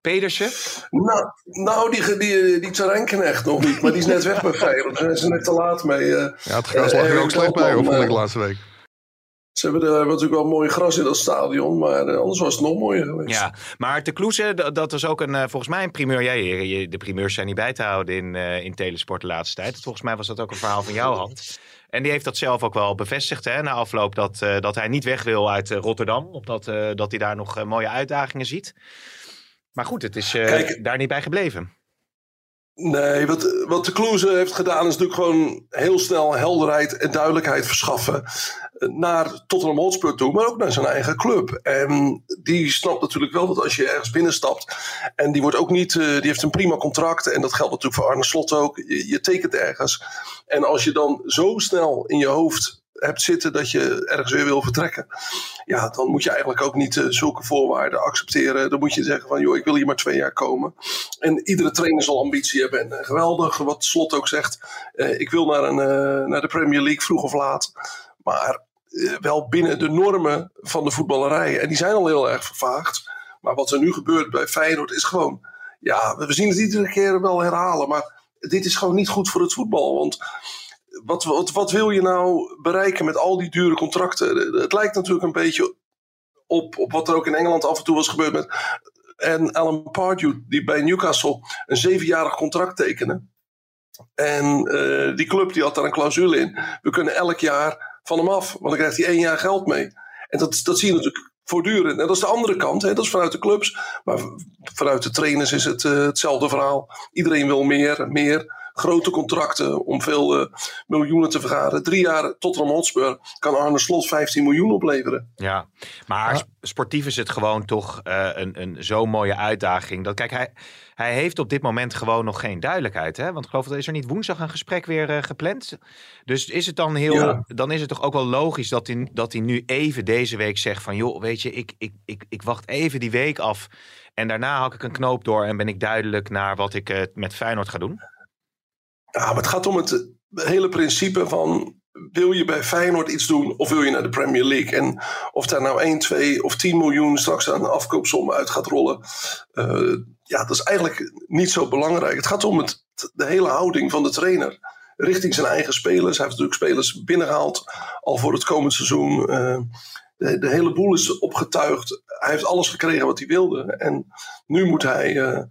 Pedersen? Nou, nou die, die, die Tsarenknecht nog niet, maar die is net weg bij Feyenoord. Daar zijn ze net te laat mee. eh. Ja, het gras lag er ook slecht bij, of vond ik laatste week. Ze hebben er natuurlijk wel mooi gras in dat stadion, maar eh, anders was het nog mooier geweest. Ja, maar de Kloeze, dat, was ook een, eh, volgens mij een primeur. Jij, je- de primeurs zijn niet bij te houden in, eh, in Telesport de laatste tijd. Volgens mij was dat ook een verhaal van jouw hand. En die heeft dat zelf ook wel bevestigd hè, na afloop dat, eh, dat hij niet weg wil uit eh, Rotterdam. Omdat eh, dat hij daar nog eh, mooie uitdagingen ziet. Maar goed, het is eh, Kijk- daar niet bij gebleven. Nee, wat, wat de Kloeze heeft gedaan is natuurlijk gewoon heel snel helderheid en duidelijkheid verschaffen. eh, Naar Tottenham Hotspur toe, maar ook naar zijn eigen club. En die snapt natuurlijk wel dat als je ergens binnenstapt. En die wordt ook niet, eh, die heeft een prima contract. En dat geldt natuurlijk voor Arne Slot ook. Je, je tekent ergens. En als je dan zo snel in je hoofd hebt zitten dat je ergens weer wil vertrekken. Ja, dan moet je eigenlijk ook niet eh, zulke voorwaarden accepteren. Dan moet je zeggen van, joh, ik wil hier maar twee jaar komen. En iedere trainer zal ambitie hebben. En eh, geweldig, wat Slot ook zegt. eh, ik wil naar, een, naar de Premier League, vroeg of laat. Maar wel binnen de normen van de voetballerij. En die zijn al heel erg vervaagd. Maar wat er nu gebeurt bij Feyenoord is gewoon... Ja, we zien het iedere keer wel herhalen. Maar dit is gewoon niet goed voor het voetbal. Want wat, wat, wat wil je nou bereiken met al die dure contracten? Het lijkt natuurlijk een beetje op, op wat er ook in Engeland af en toe was gebeurd met en Alan Pardew, die bij Newcastle een zevenjarig contract tekende. En eh, die club die had daar een clausule in. We kunnen elk jaar van hem af, want dan krijgt hij één jaar geld mee. En dat, dat zie je natuurlijk voortdurend. En dat is de andere kant, hè? dat is vanuit de clubs. Maar vanuit de trainers is het eh, hetzelfde verhaal. Iedereen wil meer, meer. Grote contracten om veel eh, miljoenen te vergaren. Drie jaar Tottenham Hotspur kan Arne Slot 15 miljoen opleveren. Ja, maar sp- sportief is het gewoon toch eh, een, een zo'n mooie uitdaging. Dat, kijk, hij, hij heeft op dit moment gewoon nog geen duidelijkheid. Hè? Want ik geloof dat is er niet woensdag een gesprek weer eh, gepland. Dus is het dan heel. Ja. Dan is het toch ook wel logisch dat hij, dat hij nu even deze week zegt van joh, weet je, ik, ik, ik, ik wacht even die week af. En daarna hak ik een knoop door en ben ik duidelijk naar wat ik met Feyenoord ga doen. Ja, maar het gaat om het hele principe van wil je bij Feyenoord iets doen of wil je naar de Premier League? En of daar nou 1, 2 of 10 miljoen straks aan afkoopsom uit gaat rollen, uh, ja, dat is eigenlijk niet zo belangrijk. Het gaat om het, de hele houding van de trainer richting zijn eigen spelers. Hij heeft natuurlijk spelers binnengehaald al voor het komend seizoen. Uh, de, hele boel is opgetuigd. Hij heeft alles gekregen wat hij wilde. En nu moet hij uh,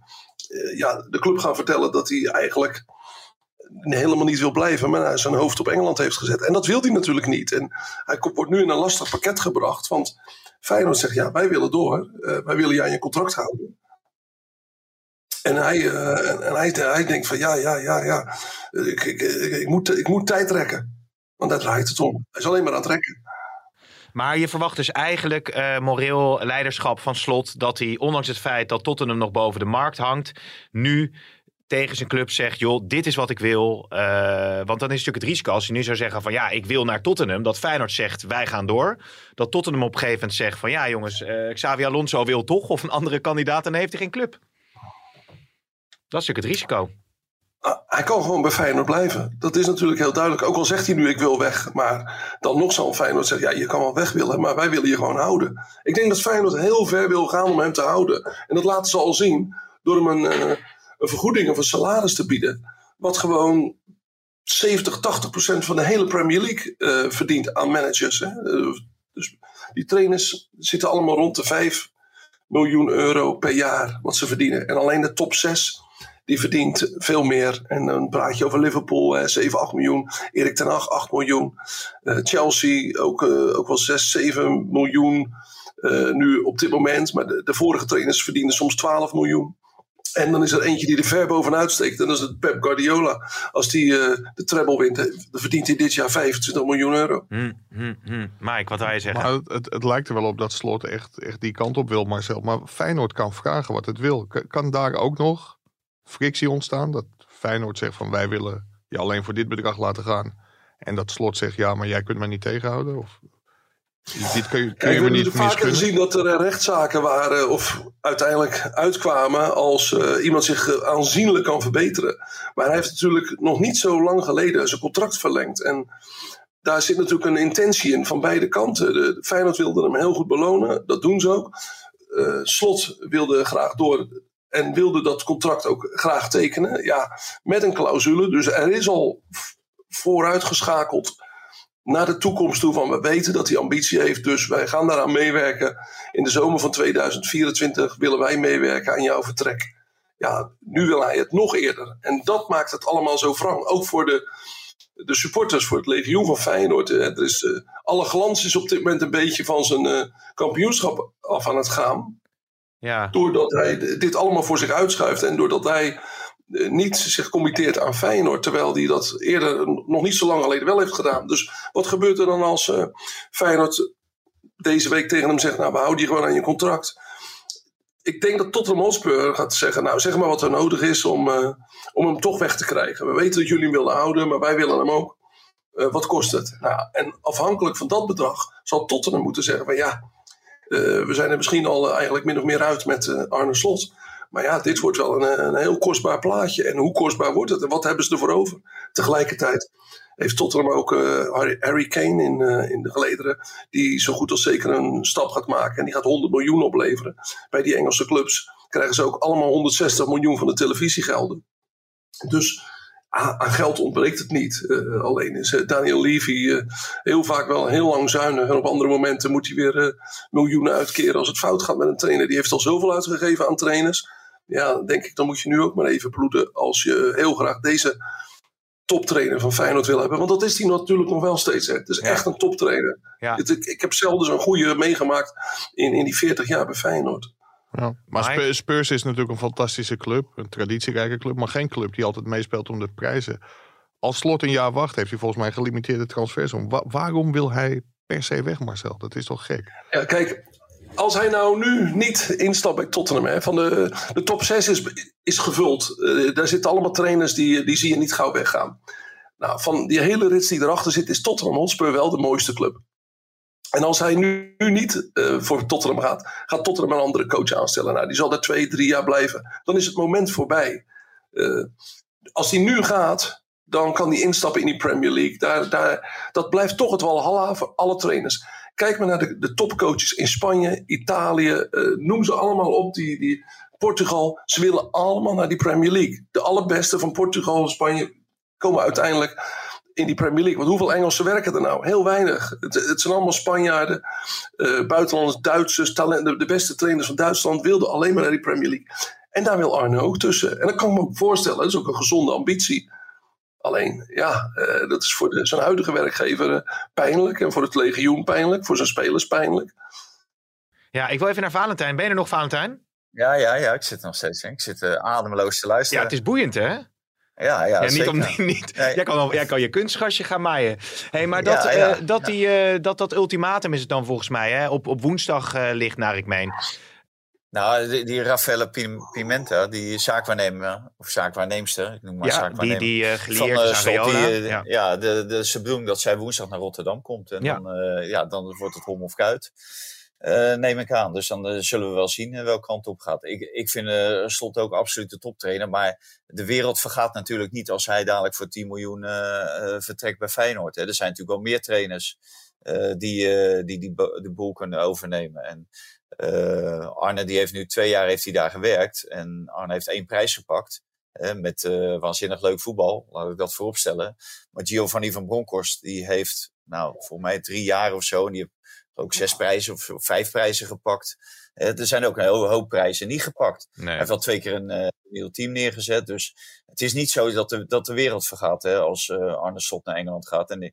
ja, de club gaan vertellen dat hij eigenlijk helemaal niet wil blijven, maar zijn hoofd op Engeland heeft gezet. En dat wil hij natuurlijk niet. En hij wordt nu in een lastig pakket gebracht. Want Feyenoord zegt, ja, wij willen door. Uh, wij willen je aan je contract houden. En hij, uh, en hij, hij denkt van, ja, ja, ja, ja. Ik, ik, ik, moet, ik moet tijd trekken. Want daar draait het om. Hij is alleen maar aan het trekken. Maar je verwacht dus eigenlijk uh, moreel leiderschap van Slot. Dat hij, ondanks het feit dat Tottenham nog boven de markt hangt, nu tegen zijn club zegt: joh, dit is wat ik wil. Uh, want dan is natuurlijk het risico als hij nu zou zeggen: van ja, ik wil naar Tottenham. Dat Feyenoord zegt: wij gaan door. Dat Tottenham op gegeven zegt: van ja, jongens, uh, Xavi Alonso wil toch. Of een andere kandidaat, dan heeft hij geen club. Dat is natuurlijk het risico. Uh, hij kan gewoon bij Feyenoord blijven. Dat is natuurlijk heel duidelijk. Ook al zegt hij nu ik wil weg. Maar dan nog zal Feyenoord zeggen. Ja, je kan wel weg willen. Maar wij willen je gewoon houden. Ik denk dat Feyenoord heel ver wil gaan om hem te houden. En dat laten ze al zien. Door hem een uh, een vergoeding of een salaris te bieden. Wat gewoon 70, 80 procent van de hele Premier League uh, verdient aan managers. Hè? Uh, dus die trainers zitten allemaal rond de 5 miljoen euro per jaar wat ze verdienen. En alleen de top 6 die verdient veel meer. En dan praat je over Liverpool, hè, 7, 8 miljoen. Erik ten Hag, 8 miljoen. Uh, Chelsea ook, ook wel 6, 7 miljoen nu op dit moment. Maar de, de vorige trainers verdienen soms 12 miljoen. En dan is er eentje die er ver bovenuit steekt. En dat is het Pep Guardiola. Als die uh, de treble wint, dan verdient hij dit jaar 25 miljoen euro. Hmm, hmm, hmm. Mike, wat wil je zeggen? Maar het, het, lijkt er wel op dat Slot echt, echt die kant op wil, Marcel. Maar Feyenoord kan vragen wat het wil. Kan daar ook nog frictie ontstaan? Dat Feyenoord zegt van wij willen je alleen voor dit bedrag laten gaan. En dat Slot zegt ja, maar jij kunt mij niet tegenhouden? Of dit kun je, kun je we niet hebben vaker gezien dat er rechtszaken waren of uiteindelijk uitkwamen als uh, iemand zich aanzienlijk kan verbeteren. Maar hij heeft natuurlijk nog niet zo lang geleden zijn contract verlengd. En daar zit natuurlijk een intentie in van beide kanten. De Feyenoord wilde hem heel goed belonen, dat doen ze ook. Uh, Slot wilde graag door en wilde dat contract ook graag tekenen. Ja, met een clausule. Dus er is al vooruitgeschakeld naar de toekomst toe. Van we weten dat hij ambitie heeft, dus wij gaan daaraan meewerken. In de zomer van 2024 willen wij meewerken aan jouw vertrek. Ja, nu wil hij het nog eerder. En dat maakt het allemaal zo wrang. Ook voor de, de supporters, voor het legioen van Feyenoord. Er is, uh, alle glans is op dit moment een beetje van zijn uh, kampioenschap af aan het gaan. Ja. Doordat hij dit allemaal voor zich uitschuift. En doordat hij niet zich committeert aan Feyenoord, terwijl hij dat eerder nog niet zo lang geleden wel heeft gedaan. Dus wat gebeurt er dan als uh, Feyenoord deze week tegen hem zegt, nou we houden je gewoon aan je contract. Ik denk dat Tottenham Hotspur gaat zeggen, nou zeg maar wat er nodig is om, uh, om hem toch weg te krijgen. We weten dat jullie hem willen houden, maar wij willen hem ook. Wat kost het? Nou, en afhankelijk van dat bedrag zal Tottenham moeten zeggen van ja, we zijn er misschien al eigenlijk min of meer uit met Arne Slot. Maar ja, dit wordt wel een, een heel kostbaar plaatje. En hoe kostbaar wordt het en wat hebben ze ervoor over? Tegelijkertijd heeft Tottenham ook uh, Harry Kane in, uh, in de gelederen. Die zo goed als zeker een stap gaat maken. En die gaat 100 miljoen opleveren. Bij die Engelse clubs krijgen ze ook allemaal 160 miljoen van de televisiegelden. Dus aan geld ontbreekt het niet. Alleen is Daniel Levy heel vaak wel heel lang zuinig. En op andere momenten moet hij weer miljoenen uitkeren als het fout gaat met een trainer. Die heeft al zoveel uitgegeven aan trainers ja, dan denk ik, dan moet je nu ook maar even bloeden als je heel graag deze toptrainer van Feyenoord wil hebben. Want dat is hij natuurlijk nog wel steeds. Hè. Het is echt een toptrainer. Ja. Ik, ik, heb zelden zo'n goede meegemaakt in, in die 40 jaar bij Feyenoord. Ja, maar Spurs is natuurlijk een fantastische club, een traditierijke club, maar geen club die altijd meespeelt om de prijzen. Als Slot een jaar wacht, heeft hij volgens mij gelimiteerde transfers. Wa waarom wil hij per se weg, Marcel? Dat is toch gek? Ja, kijk, als hij nou nu niet instapt bij Tottenham, hè, van de, de top 6 is, is gevuld. Uh, daar zitten allemaal trainers die, die zie je niet gauw weggaan. Nou, van die hele rits die erachter zit, is Tottenham Hotspur wel de mooiste club. En als hij nu, nu niet uh, voor Tottenham gaat, gaat Tottenham een andere coach aanstellen. Nou, die zal daar twee, drie jaar blijven. Dan is het moment voorbij. Uh, als hij nu gaat, dan kan die instappen in die Premier League. Daar, daar, dat blijft toch het walhalla voor alle trainers. Kijk maar naar de, de topcoaches in Spanje, Italië, eh, noem ze allemaal op. Die, die, Portugal, ze willen allemaal naar die Premier League. De allerbeste van Portugal en Spanje komen uiteindelijk in die Premier League. Want hoeveel Engelsen werken er nou? Heel weinig. Het, zijn allemaal Spanjaarden, uh, buitenlanders, Duitsers. De beste trainers van Duitsland wilden alleen maar naar die Premier League. En daar wil Arne ook tussen. En dat kan ik me ook voorstellen. Dat is ook een gezonde ambitie. Alleen, ja, uh, dat is voor de, zijn huidige werkgever uh, pijnlijk. En voor het legioen pijnlijk. Voor zijn spelers pijnlijk. Ja, ik wil even naar Valentijn. Ben je er nog, Valentijn? Ja, ja, ja. Ik zit er nog steeds in. Ik zit uh, ademloos te luisteren. Ja, het is boeiend, hè? Ja, ja, ja niet zeker. om, niet, nee. jij, kan wel, jij kan je kunstgasje gaan maaien. Hey, maar dat, ja, ja, uh, dat, die, uh, dat, dat ultimatum is het dan volgens mij, hè? Op, op woensdag uh, ligt naar ik meen. Nou, die, die Raffaele Pimenta, die zaakwaarnemer, of zaakwaarneemster, ik noem maar ja, zaakwaarnemer. Die, die uh, geleerd van, aan die, ja. ja, de, de, ze bedoelen dat zij woensdag naar Rotterdam komt. En ja. Dan, uh, ja, dan wordt het hom of kuit. Uh, neem ik aan. Dus dan zullen we wel zien welke kant op gaat. Ik, ik vind Slot ook absoluut de toptrainer. Maar de wereld vergaat natuurlijk niet als hij dadelijk voor 10 miljoen vertrekt bij Feyenoord. Hè. Er zijn natuurlijk wel meer trainers die, die, die de boel kunnen overnemen. En Arne die heeft nu twee jaar heeft hij daar gewerkt. En Arne heeft één prijs gepakt. met waanzinnig leuk voetbal, laat ik dat vooropstellen. Maar Giovanni van Bronckhorst die heeft, nou, voor mij drie jaar of zo. En die heeft ook zes prijzen of, of vijf prijzen gepakt. Uh, er zijn ook een hele hoop prijzen niet gepakt. Nee. Hij heeft al twee keer een nieuw team neergezet. Dus het is niet zo dat de, dat de wereld vergaat hè, als Arne Slot naar Engeland gaat. En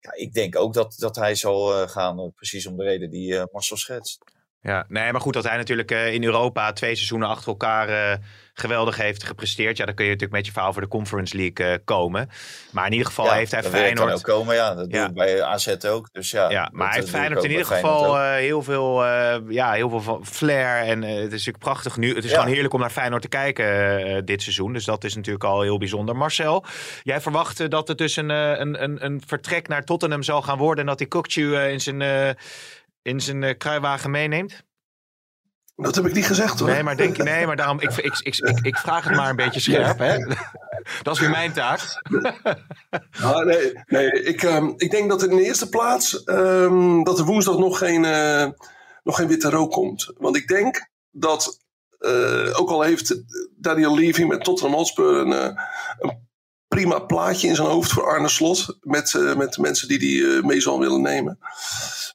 ja, ik denk ook dat, dat hij zal gaan, precies om de reden die Marcel schetst. Ja, nee, maar goed dat hij natuurlijk in Europa twee seizoenen achter elkaar geweldig heeft gepresteerd. Ja, dan kun je natuurlijk met je verhaal voor de Conference League uh, komen. Maar in ieder geval ja, heeft hij dat Feyenoord... kan ook komen, ja. Dat ja. doe ik bij AZ ook. Dus ja, ja maar hij heeft Feyenoord in ieder geval heel, veel, ja, heel veel van flair. En het is natuurlijk prachtig nu. Het is gewoon heerlijk om naar Feyenoord te kijken dit seizoen. Dus dat is natuurlijk al heel bijzonder. Marcel, jij verwacht dat het dus een, een, een, een vertrek naar Tottenham zal gaan worden... en dat hij Kokju in zijn, in zijn kruiwagen meeneemt? Dat heb ik niet gezegd hoor. Nee, maar, denk, nee, maar daarom, ik, ik, ik, ik, vraag het maar een beetje scherp. Hè? Dat is weer mijn taak. Nou, nee, nee ik, um, ik denk dat in de eerste plaats um, dat er woensdag nog geen, uh, nog geen witte rook komt. Want ik denk dat, uh, ook al heeft Daniel Levy met Tottenham Hotspur een, een prima plaatje in zijn hoofd voor Arne Slot. Met, met mensen die die mee zal willen nemen.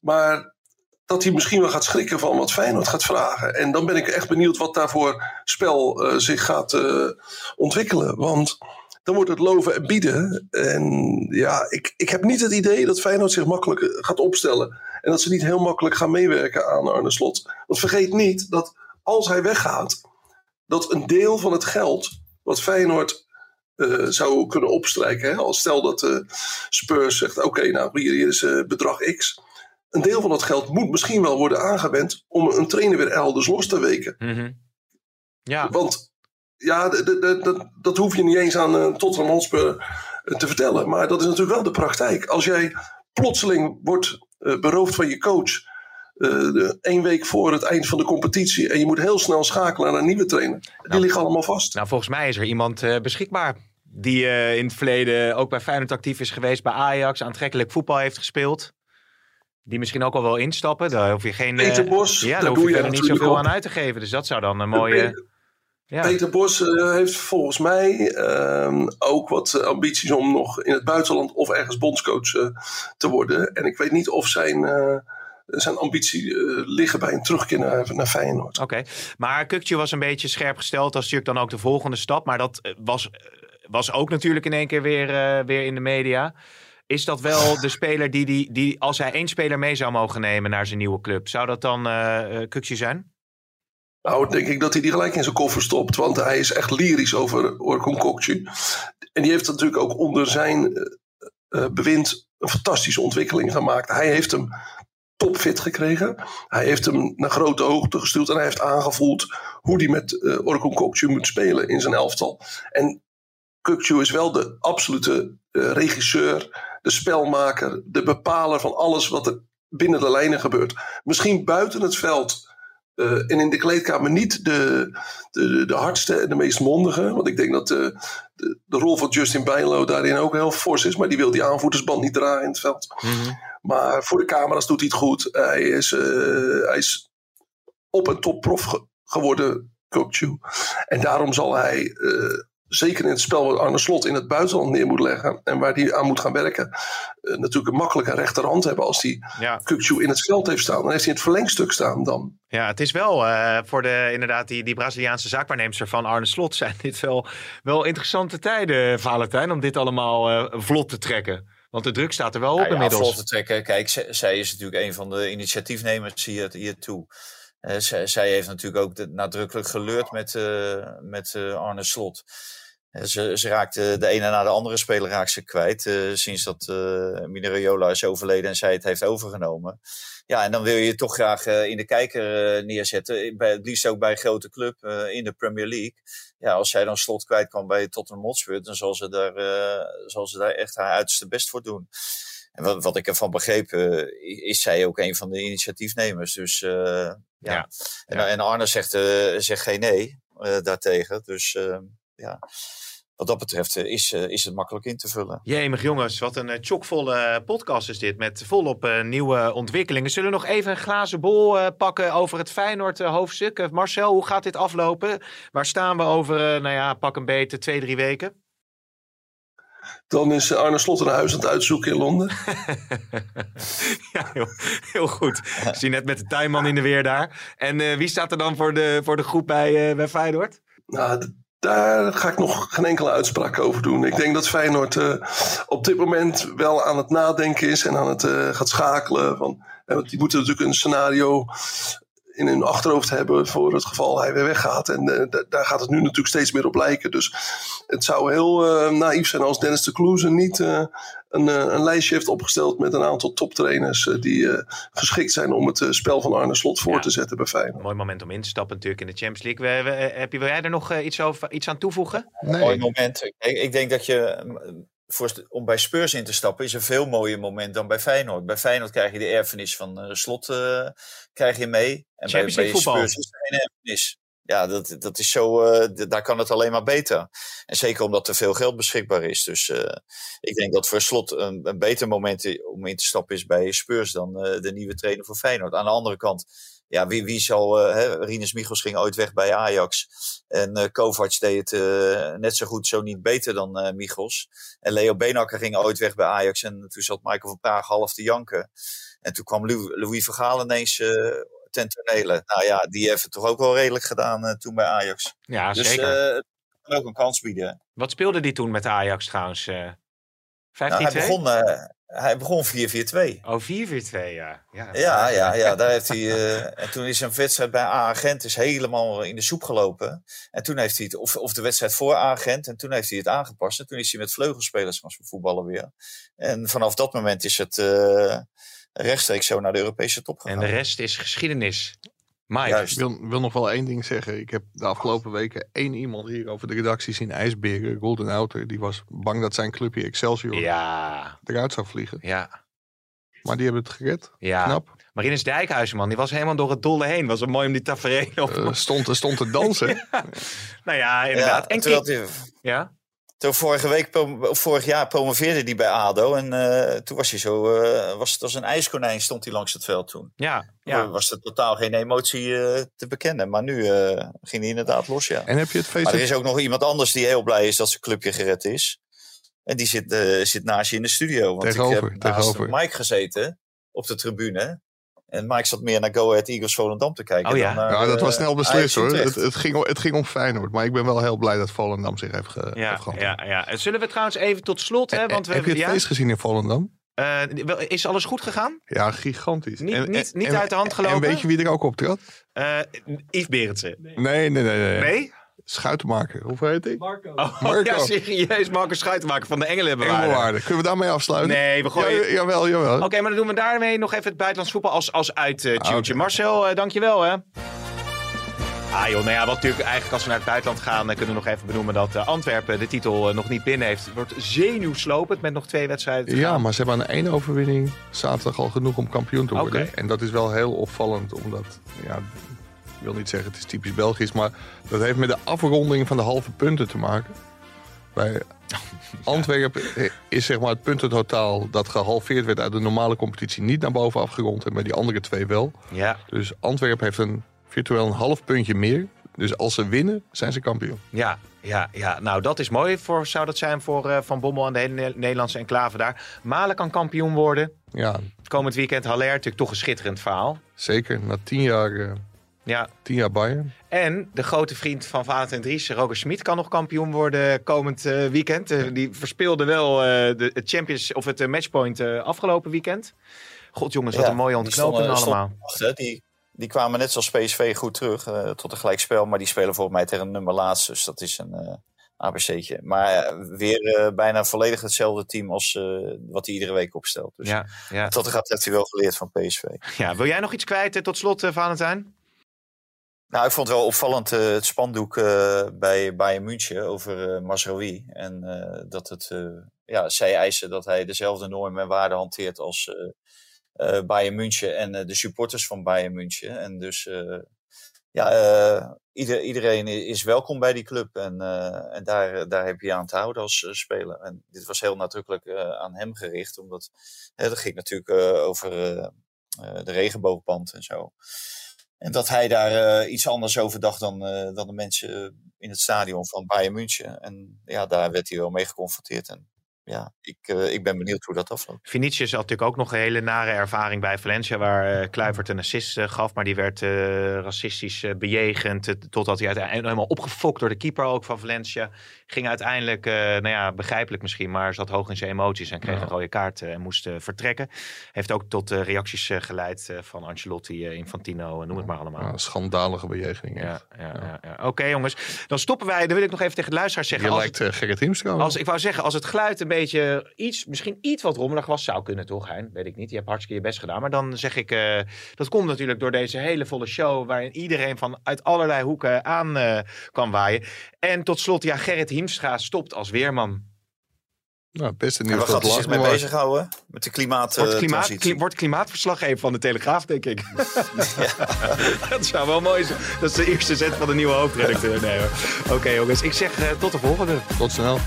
Maar dat hij misschien wel gaat schrikken van wat Feyenoord gaat vragen. En dan ben ik echt benieuwd wat daarvoor spel uh, zich gaat uh, ontwikkelen. Want dan wordt het loven en bieden. En ja, ik, ik heb niet het idee dat Feyenoord zich makkelijk gaat opstellen. En dat ze niet heel makkelijk gaan meewerken aan Arne Slot. Want vergeet niet dat als hij weggaat, dat een deel van het geld wat Feyenoord zou kunnen opstrijken. Hè? Als stel dat uh, Spurs zegt: Oké, nou hier, is bedrag X een deel van dat geld moet misschien wel worden aangewend om een trainer weer elders los te weken. Mm -hmm. Ja. Want ja, dat hoef je niet eens aan uh, Tottenham Hotspur te vertellen. Maar dat is natuurlijk wel de praktijk. Als jij plotseling wordt uh, beroofd van je coach uh, één week voor het eind van de competitie en je moet heel snel schakelen naar een nieuwe trainer. Die nou, liggen allemaal vast. Nou, volgens mij is er iemand beschikbaar die in het verleden ook bij Feyenoord actief is geweest, bij Ajax, aantrekkelijk voetbal heeft gespeeld. Die misschien ook al wel instappen. Daar hoef je geen. Peter Bos. Uh, ja, daar hoef je er niet zoveel op. aan uit te geven. Dus dat zou dan een mooie. Peter, ja. Peter Bos uh, heeft volgens mij uh, ook wat ambities om nog in het buitenland of ergens bondscoach uh, te worden. En ik weet niet of zijn. zijn ambitie liggen bij een terugkeer naar, naar Feyenoord. Oké, okay. maar Kukje was een beetje scherp gesteld. Dat is natuurlijk dan ook de volgende stap. Maar dat was, was ook natuurlijk in één keer weer, weer in de media. Is dat wel de speler die, die, die, als hij één speler mee zou mogen nemen naar zijn nieuwe club, zou dat dan uh, zijn? Nou, denk ik dat hij die gelijk in zijn koffer stopt. Want hij is echt lyrisch over Orkun. En die heeft natuurlijk ook onder zijn uh, bewind een fantastische ontwikkeling gemaakt. Hij heeft hem topfit gekregen. Hij heeft hem naar grote hoogte gestuurd. En hij heeft aangevoeld hoe hij met uh, Orkun moet spelen in zijn elftal. En Kukcu is wel de absolute uh, regisseur, de spelmaker, de bepaler van alles wat er binnen de lijnen gebeurt. Misschien buiten het veld Uh, en in de kleedkamer niet de, de, de hardste en de meest mondige. Want ik denk dat de, de, de rol van Justin Bijlo daarin ook heel fors is. Maar die wil die aanvoerdersband niet draaien in het veld. Mhm. Maar voor de camera's doet hij het goed. Hij is, uh, hij is op een topprof ge geworden, Kokchu. En daarom zal hij uh, zeker in het spel wat Arne Slot in het buitenland neer moet leggen. En waar hij aan moet gaan werken. Uh, natuurlijk een makkelijke rechterhand hebben als hij Ja. In het veld heeft staan. Dan heeft hij in het verlengstuk staan dan. Ja, het is wel eh, voor de, inderdaad die, die Braziliaanse zaakwaarnemster van Arne Slot zijn dit wel, wel interessante tijden, Valentijn, om dit allemaal eh, vlot te trekken. Want de druk staat er wel op Ja, ja, inmiddels. vlot te trekken. Kijk, zij is natuurlijk een van de initiatiefnemers hier, hiertoe. Eh, zij, heeft natuurlijk ook nadrukkelijk geleurd met, eh, met eh, Arne Slot. Ze, ze raakte de ene na de andere speler raakt ze kwijt. sinds dat uh, Minerola is overleden en zij het heeft overgenomen. Ja, en dan wil je toch graag in de kijker neerzetten. Bij, het liefst ook bij een grote club in de Premier League. Ja, als zij dan slot kwijt kan bij Tottenham Hotspur, dan zal ze daar, zal ze daar echt haar uiterste best voor doen. En wat, wat ik ervan begreep, uh, is zij ook een van de initiatiefnemers. Dus uh, ja. Ja. En, en Arne zegt, uh, zegt geen nee daartegen. Dus ja, wat dat betreft is, is het makkelijk in te vullen. Jemig jongens, wat een chockvolle podcast is dit. Met volop nieuwe ontwikkelingen. Zullen we nog even een glazen bol pakken over het Feyenoord hoofdstuk? Marcel, hoe gaat dit aflopen? Waar staan we over, nou ja, pak een beetje twee, drie weken? Dan is Arne Slot een huis aan het uitzoeken in Londen. ja, heel, heel, goed. Ik zie net met de tuinman in de weer daar. En uh, wie staat er dan voor de, voor de groep bij, uh, bij Feyenoord? Nou, daar ga ik nog geen enkele uitspraak over doen. Ik denk dat Feyenoord uh, op dit moment wel aan het nadenken is en aan het gaat schakelen. Van, want die moeten natuurlijk een scenario in hun achterhoofd hebben voor het geval hij weer weggaat. En uh, daar gaat het nu natuurlijk steeds meer op lijken. Dus het zou heel uh, naïef zijn als Dennis de Kloeze niet uh, een, een, lijstje heeft opgesteld met een aantal toptrainers die geschikt zijn om het spel van Arne Slot voor ja. te zetten bij Feyenoord. Mooi moment om in te stappen natuurlijk in de Champions League. We, we, heb je, wil jij er nog iets, over, iets aan toevoegen? Nee. Mooi moment. Ik, ik denk dat je voor, om bij Spurs in te stappen is een veel mooier moment dan bij Feyenoord. Bij Feyenoord krijg je de erfenis van uh, Slot uh, krijg je mee. En bij, bij Spurs is er geen erfenis. Ja, dat, dat is zo, uh, daar kan het alleen maar beter. En zeker omdat er veel geld beschikbaar is. Dus ik denk dat voor Slot een, een beter moment om in te stappen is bij Spurs dan de nieuwe trainer voor Feyenoord. Aan de andere kant, ja, wie, wie zal. Hè, Rinus Michels ging ooit weg bij Ajax. En Kovac deed het net zo goed, zo niet beter dan Michels. En Leo Beenakker ging ooit weg bij Ajax. En toen zat Michael van Praag half te janken. En toen kwam Louis, Louis Vergaal ineens ten tonele. Nou ja, die heeft het toch ook wel redelijk gedaan toen bij Ajax. Ja, dus, zeker. kan ook een kans bieden. Wat speelde die toen met Ajax trouwens? 15-2? Nou, hij begon, hij begon 4-4-2. Oh, 4-4-2, ja. Ja, ja, ja, ja, daar heeft hij. Uh, en toen is een wedstrijd bij A-agent is helemaal in de soep gelopen. En toen heeft hij het, of, of de wedstrijd voor A-agent, en toen heeft hij het aangepast. En toen is hij met vleugelspelers gaan voetballen weer. En vanaf dat moment is het uh, rechtstreeks zo naar de Europese top gegaan. En de rest is geschiedenis. Mike. Juist. Ik wil, wil nog wel één ding zeggen. Ik heb de afgelopen weken één iemand hier over de redactie zien ijsberen. Golden Outer. Die was bang dat zijn clubje Excelsior ja. eruit zou vliegen. Ja. Maar die hebben het gered. Ja. Knap. Marinus Dijkhuizen, man. Die was helemaal door het dolle heen. Was het mooi om die tafereel op... Uh, stond, stond te dansen. ja. Nou ja, inderdaad. Ja, en die... ja? Toen vorige week, of vorig jaar promoveerde hij bij ADO. En uh, toen was hij zo, uh, was het als een ijskonijn stond hij langs het veld toen. Ja, ja. Was er totaal geen emotie uh, te bekennen. Maar nu ging hij inderdaad los, ja. En heb je het feest... Maar er is ook nog iemand anders die heel blij is dat zijn clubje gered is. En die zit, zit naast je in de studio. Want tegenover, ik heb naast tegenover. Mike gezeten op de tribune. En Mike zat meer naar Go Ahead Eagles Volendam te kijken. Oh, ja. Dan naar, ja, dat was uh, snel beslist hoor. Het, het, ging om, het ging om Feyenoord. Maar ik ben wel heel blij dat Volendam zich heeft, ge, ja, heeft gehad. Ja, ja. Zullen we trouwens even tot slot... Hè, want we, heb je het ja? feest gezien in Volendam? Uh, is alles goed gegaan? Ja, gigantisch. Niet, en, niet, niet en, uit de hand gelopen? En weet je wie er ook optrad? Uh, Yves Berendsen. Nee. Nee, nee, nee. Nee? Schuitenmaker. Hoe heet hij? Marco. Oh, Marco. Ja, serieus. Marco Schuitenmaker van de Engelenbewaarder. Kunnen we daarmee afsluiten? Nee, we gooien... Ja, jawel, jawel. Oké, okay, maar dan doen we daarmee nog even het buitenlands voetbal als, als uit uh, ah, okay. Marcel, uh, dankjewel hè. Ah joh, nou ja, wat natuurlijk eigenlijk als we naar het buitenland gaan, dan kunnen we nog even benoemen dat uh, Antwerpen de titel nog niet binnen heeft. Het wordt zenuwslopend met nog twee wedstrijden te Ja, gaan. maar ze hebben aan één overwinning zaterdag al genoeg om kampioen te worden. Okay. En dat is wel heel opvallend, omdat ja, wil niet zeggen het is typisch Belgisch, maar dat heeft met de afronding van de halve punten te maken. Bij Antwerpen is zeg maar het puntentotaal dat gehalveerd werd uit de normale competitie niet naar boven afgerond en bij die andere twee wel. Ja. Dus Antwerpen heeft een virtueel een half puntje meer. Dus als ze winnen, zijn ze kampioen. Ja, ja, ja. nou dat is mooi. Voor, zou dat zijn voor uh, Van Bommel en de hele Nederlandse enclave daar. Malen kan kampioen worden. Ja. Komend weekend Haller, natuurlijk toch een schitterend verhaal. Zeker, na tien jaar, uh, ja. tien jaar Bayern. En de grote vriend van Valentijn Dries, Roger Smit, kan nog kampioen worden komend uh, weekend. die verspeelde wel de Champions of het matchpoint afgelopen weekend. God jongens, wat ja, een mooie ontknoping allemaal. Die die kwamen net zoals PSV goed terug uh, tot een gelijkspel. Maar die spelen volgens mij tegen een nummer laatst. Dus dat is een uh, ABC'tje. Maar uh, weer bijna volledig hetzelfde team als wat hij iedere week opstelt. Dus ja, ja. dat gaat heeft hij wel geleerd van PSV. Ja, wil jij nog iets kwijt tot slot, Valentijn? Nou, ik vond het wel opvallend het spandoek bij Bayern München over Masraoui. En dat het, ja, zij eisen dat hij dezelfde normen en waarden hanteert als uh, Bayern München en uh, de supporters van Bayern München. En dus uh, ja, ieder, iedereen is welkom bij die club. En, en daar, daar heb je aan te houden als speler. En dit was heel nadrukkelijk aan hem gericht. Omdat het ging natuurlijk over de regenboogband en zo. En dat hij daar iets anders over dacht dan, dan de mensen in het stadion van Bayern München. En ja, daar werd hij wel mee geconfronteerd. En ja, ik, ik ben benieuwd hoe dat afloopt. Vinicius had natuurlijk ook nog een hele nare ervaring bij Valencia, waar Kluivert een assist gaf, maar die werd racistisch bejegend, totdat hij uiteindelijk helemaal opgefokt door de keeper ook van Valencia. Ging uiteindelijk, nou ja, begrijpelijk misschien, maar zat hoog in zijn emoties en kreeg ja. een rode kaart en moest vertrekken. Heeft ook tot reacties geleid van Ancelotti, Infantino, noem het maar allemaal. Ja, schandalige bejeging. Ja, ja, ja. Oké okay, jongens, dan stoppen wij. Dan wil ik nog even tegen de luisteraars zeggen. Je lijkt het, Gerrit Hiemstra. Als ik wou zeggen, als het geluid een beetje iets, misschien iets wat rommelig was, zou kunnen toch, Hein? Weet ik niet. Je hebt hartstikke je best gedaan. Maar dan zeg ik, uh, dat komt natuurlijk door deze hele volle show, waarin iedereen van uit allerlei hoeken aan uh, kan waaien. En tot slot, ja, Gerrit Hiemstra stopt als weerman. Nou, best een nieuw gaat hij zich mee bezighouden? Met de klimaat, wordt, klimaat, kli wordt klimaatverslaggever van de Telegraaf, denk ik. dat zou wel mooi zijn. Dat is de eerste zet van de nieuwe hoofdredacteur. Nee, Oké okay, jongens, ik zeg uh, tot de volgende. Tot snel.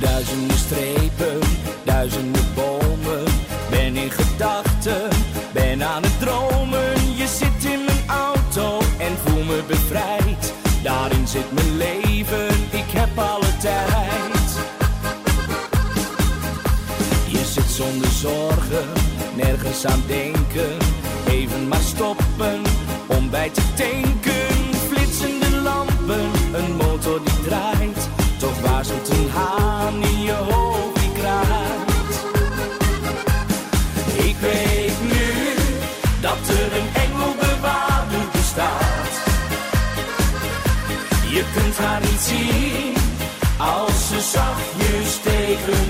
Duizenden strepen, duizenden bomen. Ben in gedachten, ben aan het dromen. Je zit in mijn auto en voel me bevrijd. Daarin zit mijn leven, zorgen, nergens aan denken. Even maar stoppen, om bij te tanken. Flitsende lampen, een motor die draait. Toch waarschuwt een haan in je hoofd die kraait. Ik weet nu dat er een engelbewaarder bestaat. Je kunt haar niet zien als ze zachtjes tegen